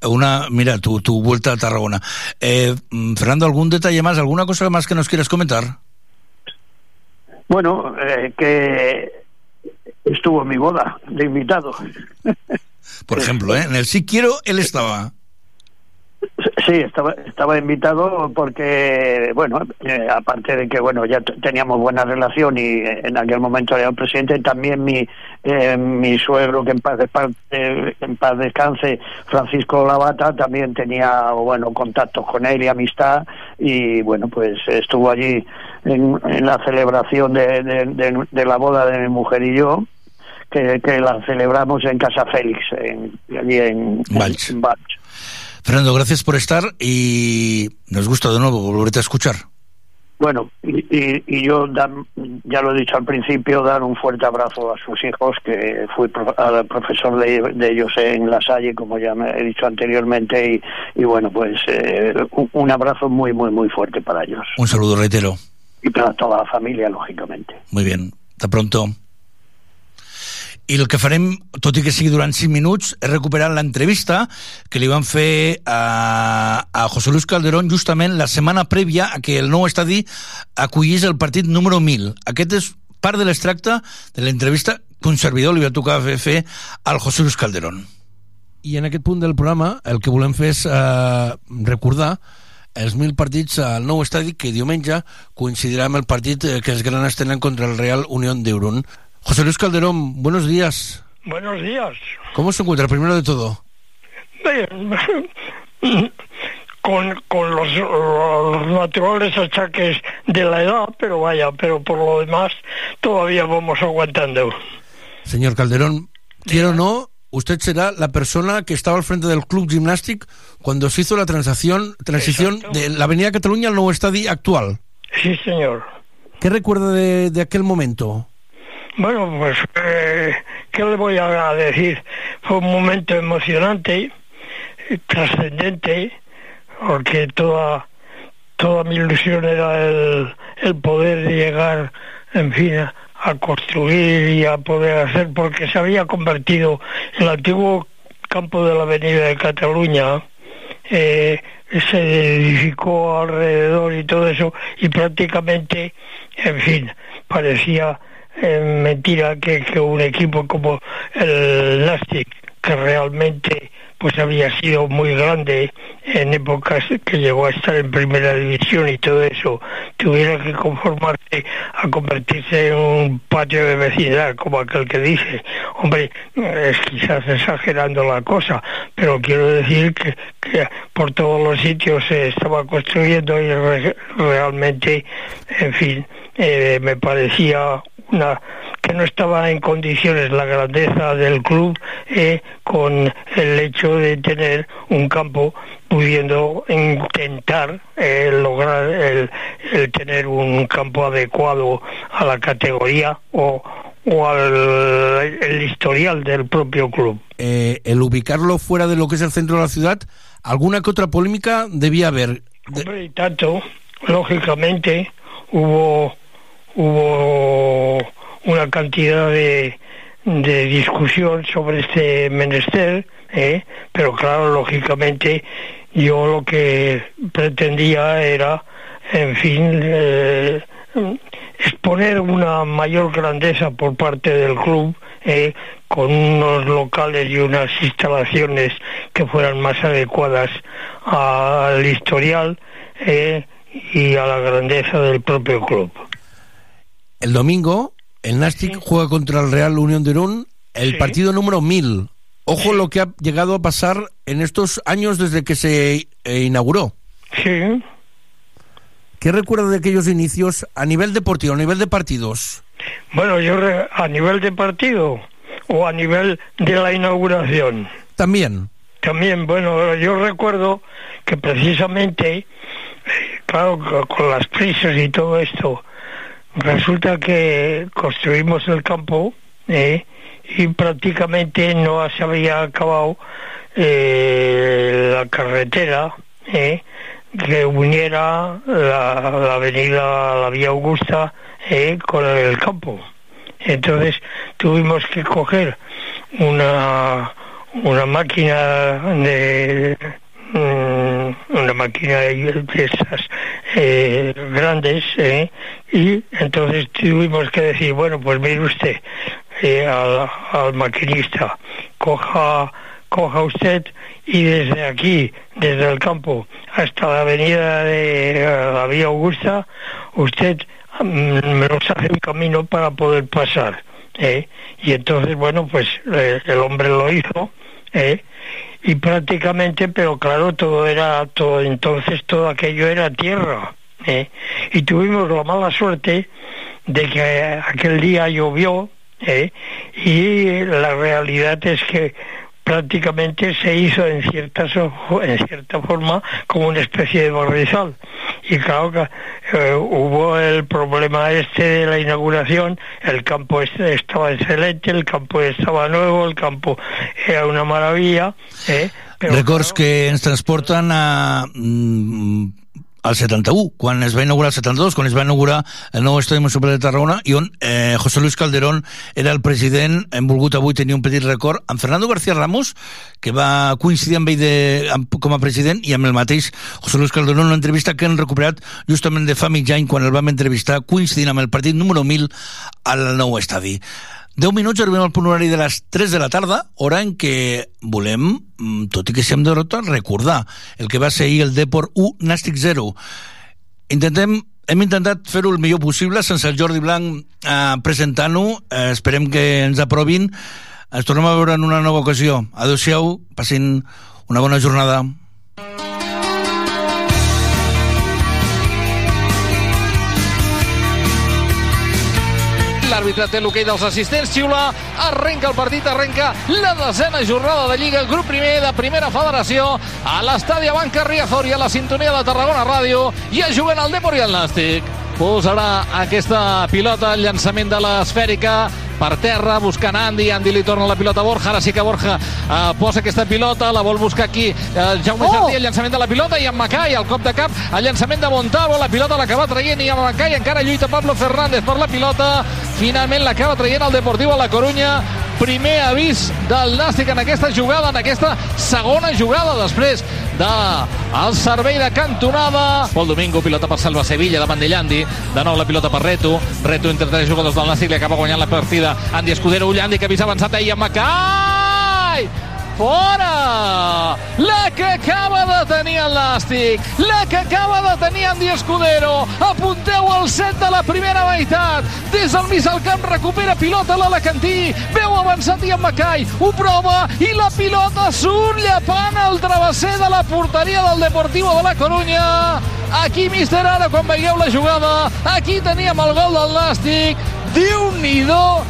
Una, mira, tu, tu vuelta a Tarragona. Eh, mm, Fernando, ¿algún detalle más? ¿Alguna cosa más que nos quieras comentar? bueno eh, que estuvo en mi boda de invitado Por ejemplo, ¿eh? en el sí quiero, él estaba. Sí, estaba, estaba invitado porque, bueno, eh, aparte de que, bueno, ya teníamos buena relación y eh, en aquel momento era el presidente, también mi, eh, mi suegro, que en paz, eh, en paz descanse, Francisco Lavata, también tenía, bueno, contactos con él y amistad y, bueno, pues estuvo allí en, en la celebración de, de- de- de la boda de mi mujer y yo, que, que la celebramos en Casa Félix, en, allí en, Valls. en Valls. Fernando, gracias por estar y nos gusta de nuevo volverte a escuchar. Bueno, y, y- y yo, ya lo he dicho al principio, dar un fuerte abrazo a sus hijos, que fui pro- a- profesor de, de ellos en La Salle, como ya me he dicho anteriormente, y, y bueno, pues eh, un, un abrazo muy, muy, muy fuerte para ellos. Un saludo, reitero. Y para toda la familia, lógicamente. Muy bien. Hasta pronto. I el que farem, tot i que sigui durant 5 minuts, és recuperar l'entrevista que li van fer a, a José Luis Calderón justament la setmana prèvia a que el nou estadi acollís el partit número 1000. Aquest és part de l'extracte de l'entrevista que un servidor li va tocar fer, fer al José Luis Calderón. I en aquest punt del programa el que volem fer és eh, recordar els mil partits al nou estadi que diumenge coincidirà amb el partit eh, que els granes tenen contra el Real Unión de Urun. José Luis Calderón, buenos días. Buenos días. ¿Cómo se encuentra primero de todo? Bien, con, con los, los naturales achaques de la edad, pero vaya, pero por lo demás todavía vamos aguantando. Señor Calderón, quiero o no, usted será la persona que estaba al frente del Club Gimnàstic cuando se hizo la transición, transición de la Avenida Cataluña al nuevo estadio actual. Sí, señor. ¿Qué recuerda de, de aquel momento? Bueno, pues, eh, ¿qué le voy a decir? Fue un momento emocionante, trascendente, porque toda, toda mi ilusión era el, el poder llegar, en fin, a, a construir y a poder hacer, porque se había convertido el antiguo campo de la Avenida de Cataluña, eh, se edificó alrededor y todo eso, y prácticamente, en fin, parecía eh, mentira que, que un equipo como el Nastic, que realmente pues había sido muy grande en épocas que llegó a estar en primera división y todo eso, tuviera que conformarse a convertirse en un patio de vecindad, como aquel que dice. Hombre, es quizás exagerando la cosa, pero quiero decir que, que por todos los sitios se estaba construyendo y re- realmente, en fin, eh, me parecía una que no estaba en condiciones la grandeza del club eh, con el hecho de tener un campo pudiendo intentar eh, lograr el, el tener un campo adecuado a la categoría o, o al el historial del propio club. Eh, el ubicarlo fuera de lo que es el centro de la ciudad, alguna que otra polémica debía haber. Hombre, y tanto, lógicamente, hubo, hubo una cantidad de, de discusión sobre este menester, ¿eh? pero claro, lógicamente yo lo que pretendía era, en fin, eh, exponer una mayor grandeza por parte del club eh, con unos locales y unas instalaciones que fueran más adecuadas al historial eh, y a la grandeza del propio club. El domingo, el Nastic juega contra el Real Unión de Irún el Sí. partido número 1000. Ojo lo que ha llegado a pasar en estos años desde que se eh, inauguró. Sí. ¿Qué recuerda de aquellos inicios a nivel deportivo, a nivel de partidos? Bueno, yo re- a nivel de partido o a nivel de la inauguración. También. También, bueno, yo recuerdo que precisamente, eh, claro, co- con las prisas y todo esto, resulta que construimos el campo eh, y prácticamente no se había acabado eh, la carretera eh, que uniera la, la avenida, la vía Augusta con el campo. Entonces tuvimos que coger una, una máquina de una máquina de esas eh, grandes eh, y entonces tuvimos que decir bueno pues mire usted eh, al, al maquinista coja coja usted y desde aquí desde el campo hasta la avenida de eh, la vía Augusta usted mm, nos hace un camino para poder pasar y entonces bueno pues el hombre lo hizo ¿eh? Y prácticamente pero claro todo era todo entonces todo aquello era tierra ¿eh? y tuvimos la mala suerte de que aquel día llovió ¿eh? y la realidad es que prácticamente se hizo en cierta, so- en cierta forma como una especie de barrizal y claro que eh, hubo el problema este de la inauguración, el campo este estaba excelente, el campo estaba nuevo, el campo era una maravilla, eh, Records que ens transporten a... mm, al 71, quan es va inaugurar el 72, quan es va inaugurar el nou estadi municipal de Tarragona i on eh, José Luis Calderón era el president, hem volgut avui tenir un petit record amb Fernando García Ramos, que va coincidir amb ell de, amb, com a president, i amb el mateix José Luis Calderón, una entrevista que han recuperat justament de fa mig any, quan el vam entrevistar, coincidint amb el partit número 1000 al nou estadi. 10 minuts arribem al punt horari de les 3 de la tarda, hora en què volem, mm, tot i que siguem derrota, recordar el que va ser ahir el Depor 1, Nàstic 0. Intentem, hem intentat fer-ho el millor possible sense el Jordi Blanc eh, presentant-ho. Eh, esperem que ens aprovin. Ens tornem a veure en una nova ocasió. Adéu-siau, passin una bona jornada. L'àrbitre té l'hoquei dels assistents, xiula, arrenca el partit, arrenca la desena jornada de Lliga, grup primer de Primera Federació, a l'estadi Abanca Riazor i a la sintonia de Tarragona Ràdio, i a juguen el Depor i el Nàstic. Posarà aquesta pilota, el llançament de l'esfèrica, per terra, buscant Andy, Andy li torna la pilota a Borja, ara sí que Borja eh, posa aquesta pilota, la vol buscar aquí eh, Jaume Oh! Jardí, el llançament de la pilota i en Macai, el cop de cap, el llançament de Montavo, la pilota l'acaba traient i en Macai encara lluita Pablo Fernández per la pilota, finalment l'acaba traient el Deportiu a la Corunya, primer avís del Nàstic en aquesta jugada, en aquesta segona jugada després de el servei de cantonada. Pol Domingo, pilota per Salva Sevilla, davant de Llandi. De nou la pilota per Reto. Reto entre tres jugadors del Nàstic, li acaba guanyant la partida. Andy Escudero, Llandi, que avisa avançat ahir amb Macai! Fora! La que acaba de tenir el Nàstic, la que acaba de tenir Andy Escudero. Apunteu al set de la primera meitat. Des del mig del camp recupera pilota l'Alacantí. Veu avançat i en Macai. Ho prova i la pilota surt llepant el travesser de la porteria del Deportivo de la Corunya. Aquí, mister, ara, quan veieu la jugada, aquí teníem el gol del Nàstic. Déu-n'hi-do,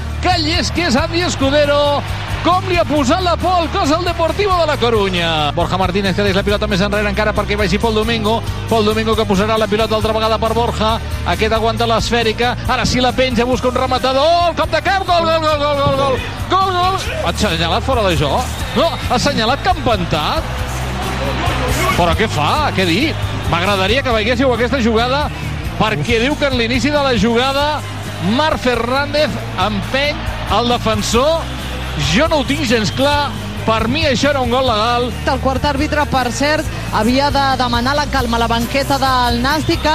que és Andy Escudero com li ha posat la por al cos al Deportivo de la Corunya. Borja Martínez que deix la pilota més enrere encara perquè vagi Pol Domingo. Pol Domingo que posarà la pilota altra vegada per Borja. Aquest aguanta l'esfèrica. Ara sí la penja, busca un rematador. El cop de cap, gol, gol, gol, gol, gol, gol. Gol, gol. Ha assenyalat fora de joc? No, ha assenyalat que ha. Però què fa? Què dir? M'agradaria que veiéssiu aquesta jugada perquè diu que en l'inici de la jugada Marc Fernández empeny el defensor. Jo no ho tinc gens clar. Per mi això era un gol legal. El quart àrbitre, per cert, havia de demanar la calma a la banqueta del Nàstic,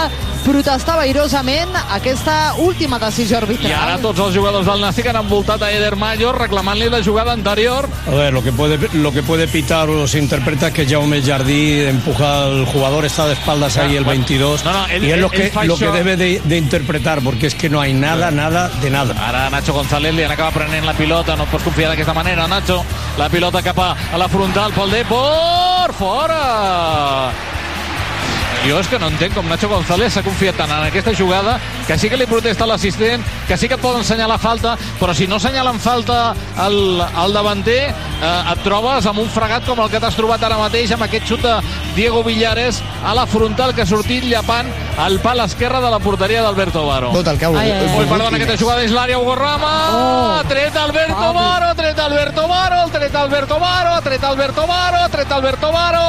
protestava airosament aquesta última decisió i arbitral. ara tots els jugadors del Nàstic han envoltat a Eder Mayor reclamant-li la jugada anterior A ver, lo que puede lo que puede pitar o se interpreta es que Jaume Jardí empuja al jugador, está de espaldas ahí el 22 No, no, él- y es lo que lo això. que debe de, de interpretar porque es que no hay nada, nada de nada. Ara Nacho González li acaba prenent la pilota, no et pots confiar d'aquesta manera, Nacho. La pilota cap a, a la frontal pel Depor, fora! Jo és que no entenc com Nacho González s'ha confiat tant en aquesta jugada que sí que li protesta l'assistent, que sí que et poden assenyalar falta, però si no assenyalen falta al, al davanter, eh, et trobes amb un fregat com el que t'has trobat ara mateix amb aquest xut de Diego Villares a la frontal que ha sortit llapant el pal esquerre de la porteria d'Alberto Varo. Tot el que ha volgut. Ai, ai, ai. Ui, perdona, aquesta jugada és l'àrea Hugo Rama. Oh, tret Alberto Varo, tret Alberto Varo, el tret Alberto Varo, tret Alberto Varo, tret Alberto Varo.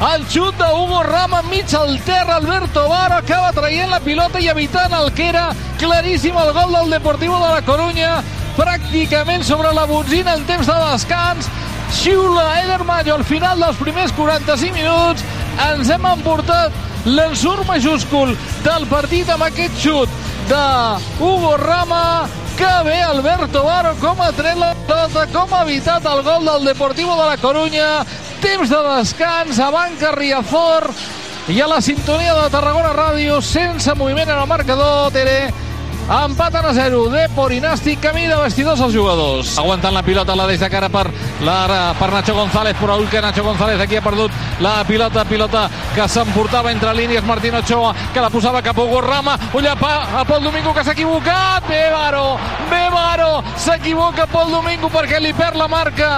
El xut de Hugo Rama enmig al terra, Alberto Varo acaba traient la pilota i evitant el que era claríssim el gol del Deportivo de la Corunya, pràcticament sobre la botzina en temps de descans. Xiula Eder Mayo al final dels primers 45 minuts. Ens hem emportat l'ensurt majúscul del partit amb aquest xut de Hugo Rama que bé Alberto Varo com ha tret la pilota, com ha evitat el gol del Deportivo de la Corunya temps de descans a Banca Riazor i a la sintonia de Tarragona Ràdio sense moviment en el marcador Tere Empaten a 0, Depor i Nàstic, camí de vestidors els jugadors. Aguantant la pilota, la deix de cara per, la, per Nacho González, però ull que Nacho González aquí ha perdut la pilota, pilota que s'emportava entre línies Martín Ochoa, que la posava cap a Hugo Rama, ull a, pa, a Pol Domingo que s'ha equivocat, bé Varo, bé Varo, s'equivoca Pol Domingo perquè li perd la marca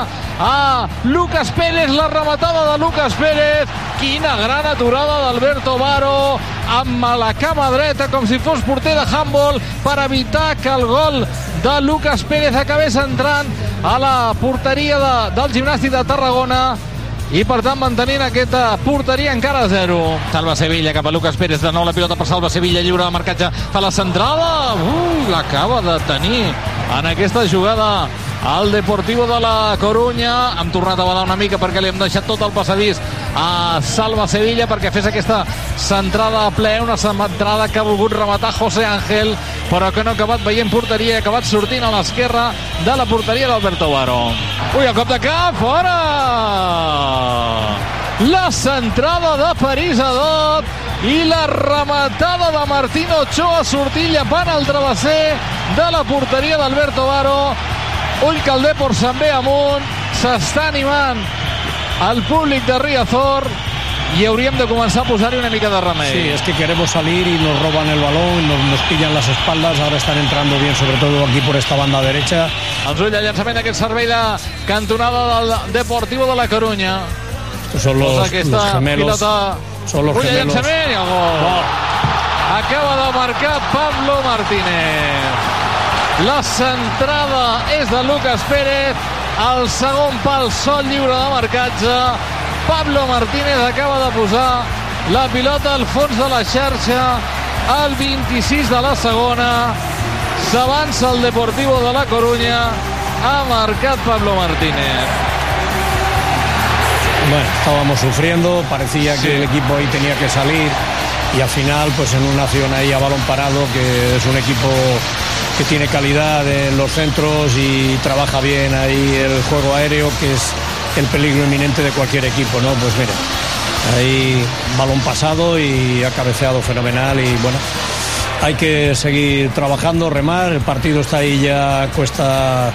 a Lucas Pérez, la rematada de Lucas Pérez, quina gran aturada d'Alberto Baro, amb la cama dreta com si fos porter de handball per evitar que el gol de Lucas Pérez acabés entrant a la porteria de, del gimnàstic de Tarragona i per tant mantenint aquesta porteria encara a zero. Salva Sevilla cap a Lucas Pérez, de nou la pilota per Salva Sevilla, lliure de marcatge, fa la centrada, ui, l'acaba de tenir en aquesta jugada al Deportivo de la Corunya hem tornat a badar una mica perquè li hem deixat tot el passadís a Salva Sevilla perquè fes aquesta centrada a ple una centrada que ha volgut rematar José Ángel però que no ha acabat veient porteria ha acabat sortint a l'esquerra de la porteria d'Alberto Baro ui, el cop de cap, fora! La centrada de París Adot i la rematada de Martín Ochoa sortint llepant el travesser de la porteria d'Alberto Baro ull que el Depor se'n ve amunt s'està animant el públic de Riazor y hauríem de començar a posar-hi una mica de remei. Sí, es que queremos salir y nos roban el balón, nos, nos pillan las espaldas, ahora están entrando bien, sobre todo aquí por esta banda derecha. Els ull de llançament d'aquest servei de cantonada del Deportivo de la Corunya. Son los, aquesta los gemelos. pilota Son los ull gemelos. llançament i el gol. Acaba de marcar Pablo Martínez. La centrada és de Lucas Pérez. El segon pal sol lliure de marcatge. Pablo Martínez acaba de posar la pilota al fons de la xarxa al 26 de la segona. S'avança el Deportivo de la Corunya. Ha marcat Pablo Martínez. Bueno, estábamos sufriendo, parecía que el equipo ahí tenía que salir y al final, pues en una acción ahí a balón parado, que es un equipo que tiene calidad en los centros y trabaja bien ahí el juego aéreo, que es el peligro inminente de cualquier equipo, ¿no? Pues mira, ahí balón pasado y ha cabeceado fenomenal y bueno, hay que seguir trabajando, remar, el partido está ahí ya cuesta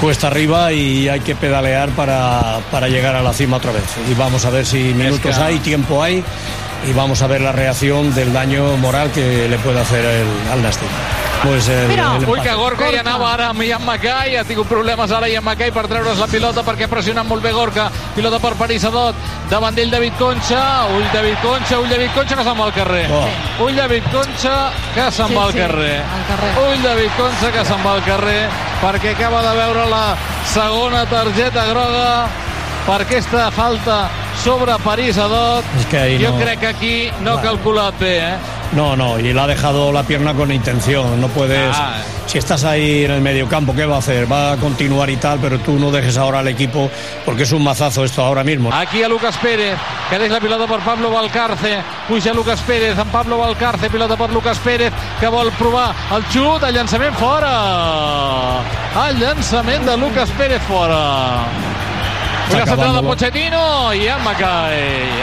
cuesta arriba y hay que pedalear para, para llegar a la cima otra vez. Y vamos a ver si minutos que- hay, tiempo hay y vamos a ver la reacción del daño moral que le puede hacer el, al Nastic. Pues el, el Ui, que Gorka hi anava ara amb Ian Mackay, ha tingut problemes ara Ian Mackay per treure's la pilota perquè ha pressionat molt bé Gorka, pilota per París Adot, davant d'ell David Concha, ull David Concha, ull David Concha que se'n va al carrer. Ull David Concha que se'n Sí, va al sí, carrer. al carrer. Ull David Concha que se'n va al carrer perquè acaba de veure la segona targeta groga per aquesta falta sobre París Adot. Es que ahí jo no- crec que aquí no ha calculat bé, eh? No, no, y le ha dejado la pierna con intención. No puedes. Ah. Si estás ahí en el mediocampo, ¿qué va a hacer? Va a continuar y tal, pero tú no dejes ahora al equipo porque es un mazazo esto ahora mismo. Aquí a Lucas Pérez, que deixa la pilota per Pablo Valcarce. Puja Lucas Pérez amb Pablo Valcarce, pilota per Lucas Pérez, que vol provar el xut, el llançament fora. El llançament de Lucas Pérez fora. Una centrada de Pochettino i en.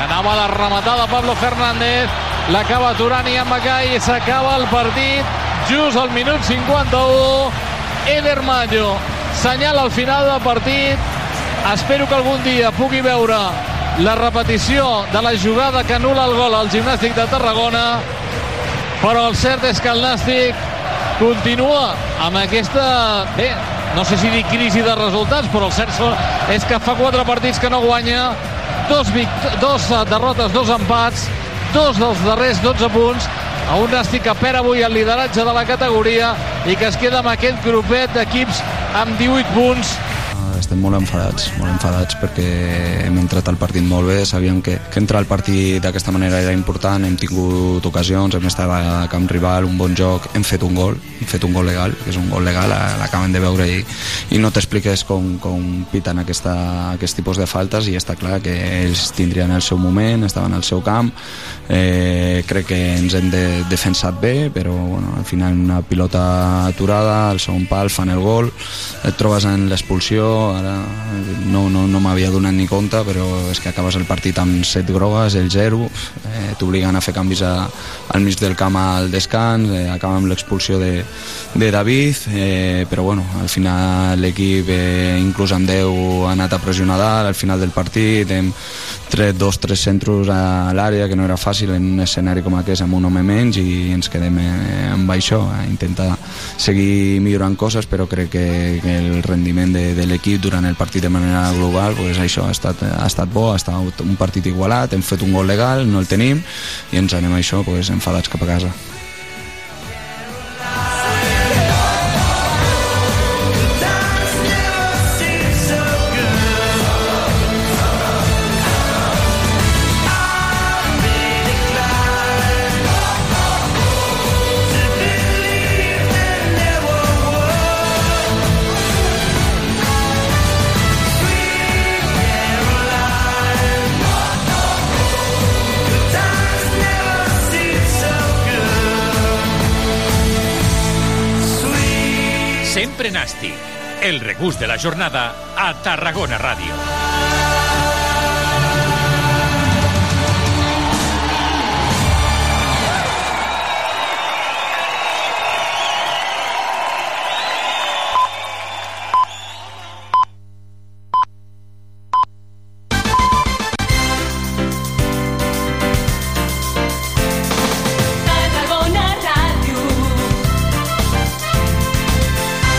Anava la rematada Pablo Fernández, l'acaba aturant i en Macai s'acaba el partit just al minut 51. Eder Mayo senyala al final del partit. Espero que algun dia pugui veure la repetició de la jugada que anul·la el gol al gimnàstic de Tarragona però el cert és que el Nàstic continua amb aquesta, bé, no sé si dir crisi de resultats, però el cert és que fa quatre partits que no guanya, dos, dos derrotes, dos empats, dos dels darrers 12 punts, a un Nàstic que perd avui el lideratge de la categoria i que es queda amb aquest grupet d'equips amb 18 punts estem molt enfadats, molt enfadats perquè hem entrat al partit molt bé, sabíem que, que entrar al partit d'aquesta manera era important, hem tingut ocasions, hem estat a camp rival, un bon joc, hem fet un gol, hem fet un gol legal, que és un gol legal, eh, l'acaben de veure i, i no t'expliques com, com piten aquesta, aquest tipus de faltes i està clar que ells tindrien el seu moment, estaven al seu camp, eh, crec que ens hem de, defensat bé, però bueno, al final una pilota aturada, al segon pal fan el gol, et trobes en l'expulsió, ara no, no, no m'havia donat ni compte, però és que acabes el partit amb set grogues, el 0, eh, t'obliguen a fer canvis a, al mig del camp al descans, eh, acaba amb l'expulsió de, de David, eh, però bueno, al final l'equip eh, inclús amb 10 ha anat a pressionar dalt, al final del partit hem tret dos, tres centros a l'àrea que no era fàcil en un escenari com aquest amb un home menys i ens quedem eh, amb això, a intentar seguir millorant coses però crec que, que el rendiment de, de l'equip durant el partit de manera global, pues això ha estat, ha estat bo, ha estat un partit igualat, hem fet un gol legal, no el tenim, i ens anem això pues, enfadats cap a casa. Sempre Nàstic, el regust de la jornada a Tarragona Ràdio.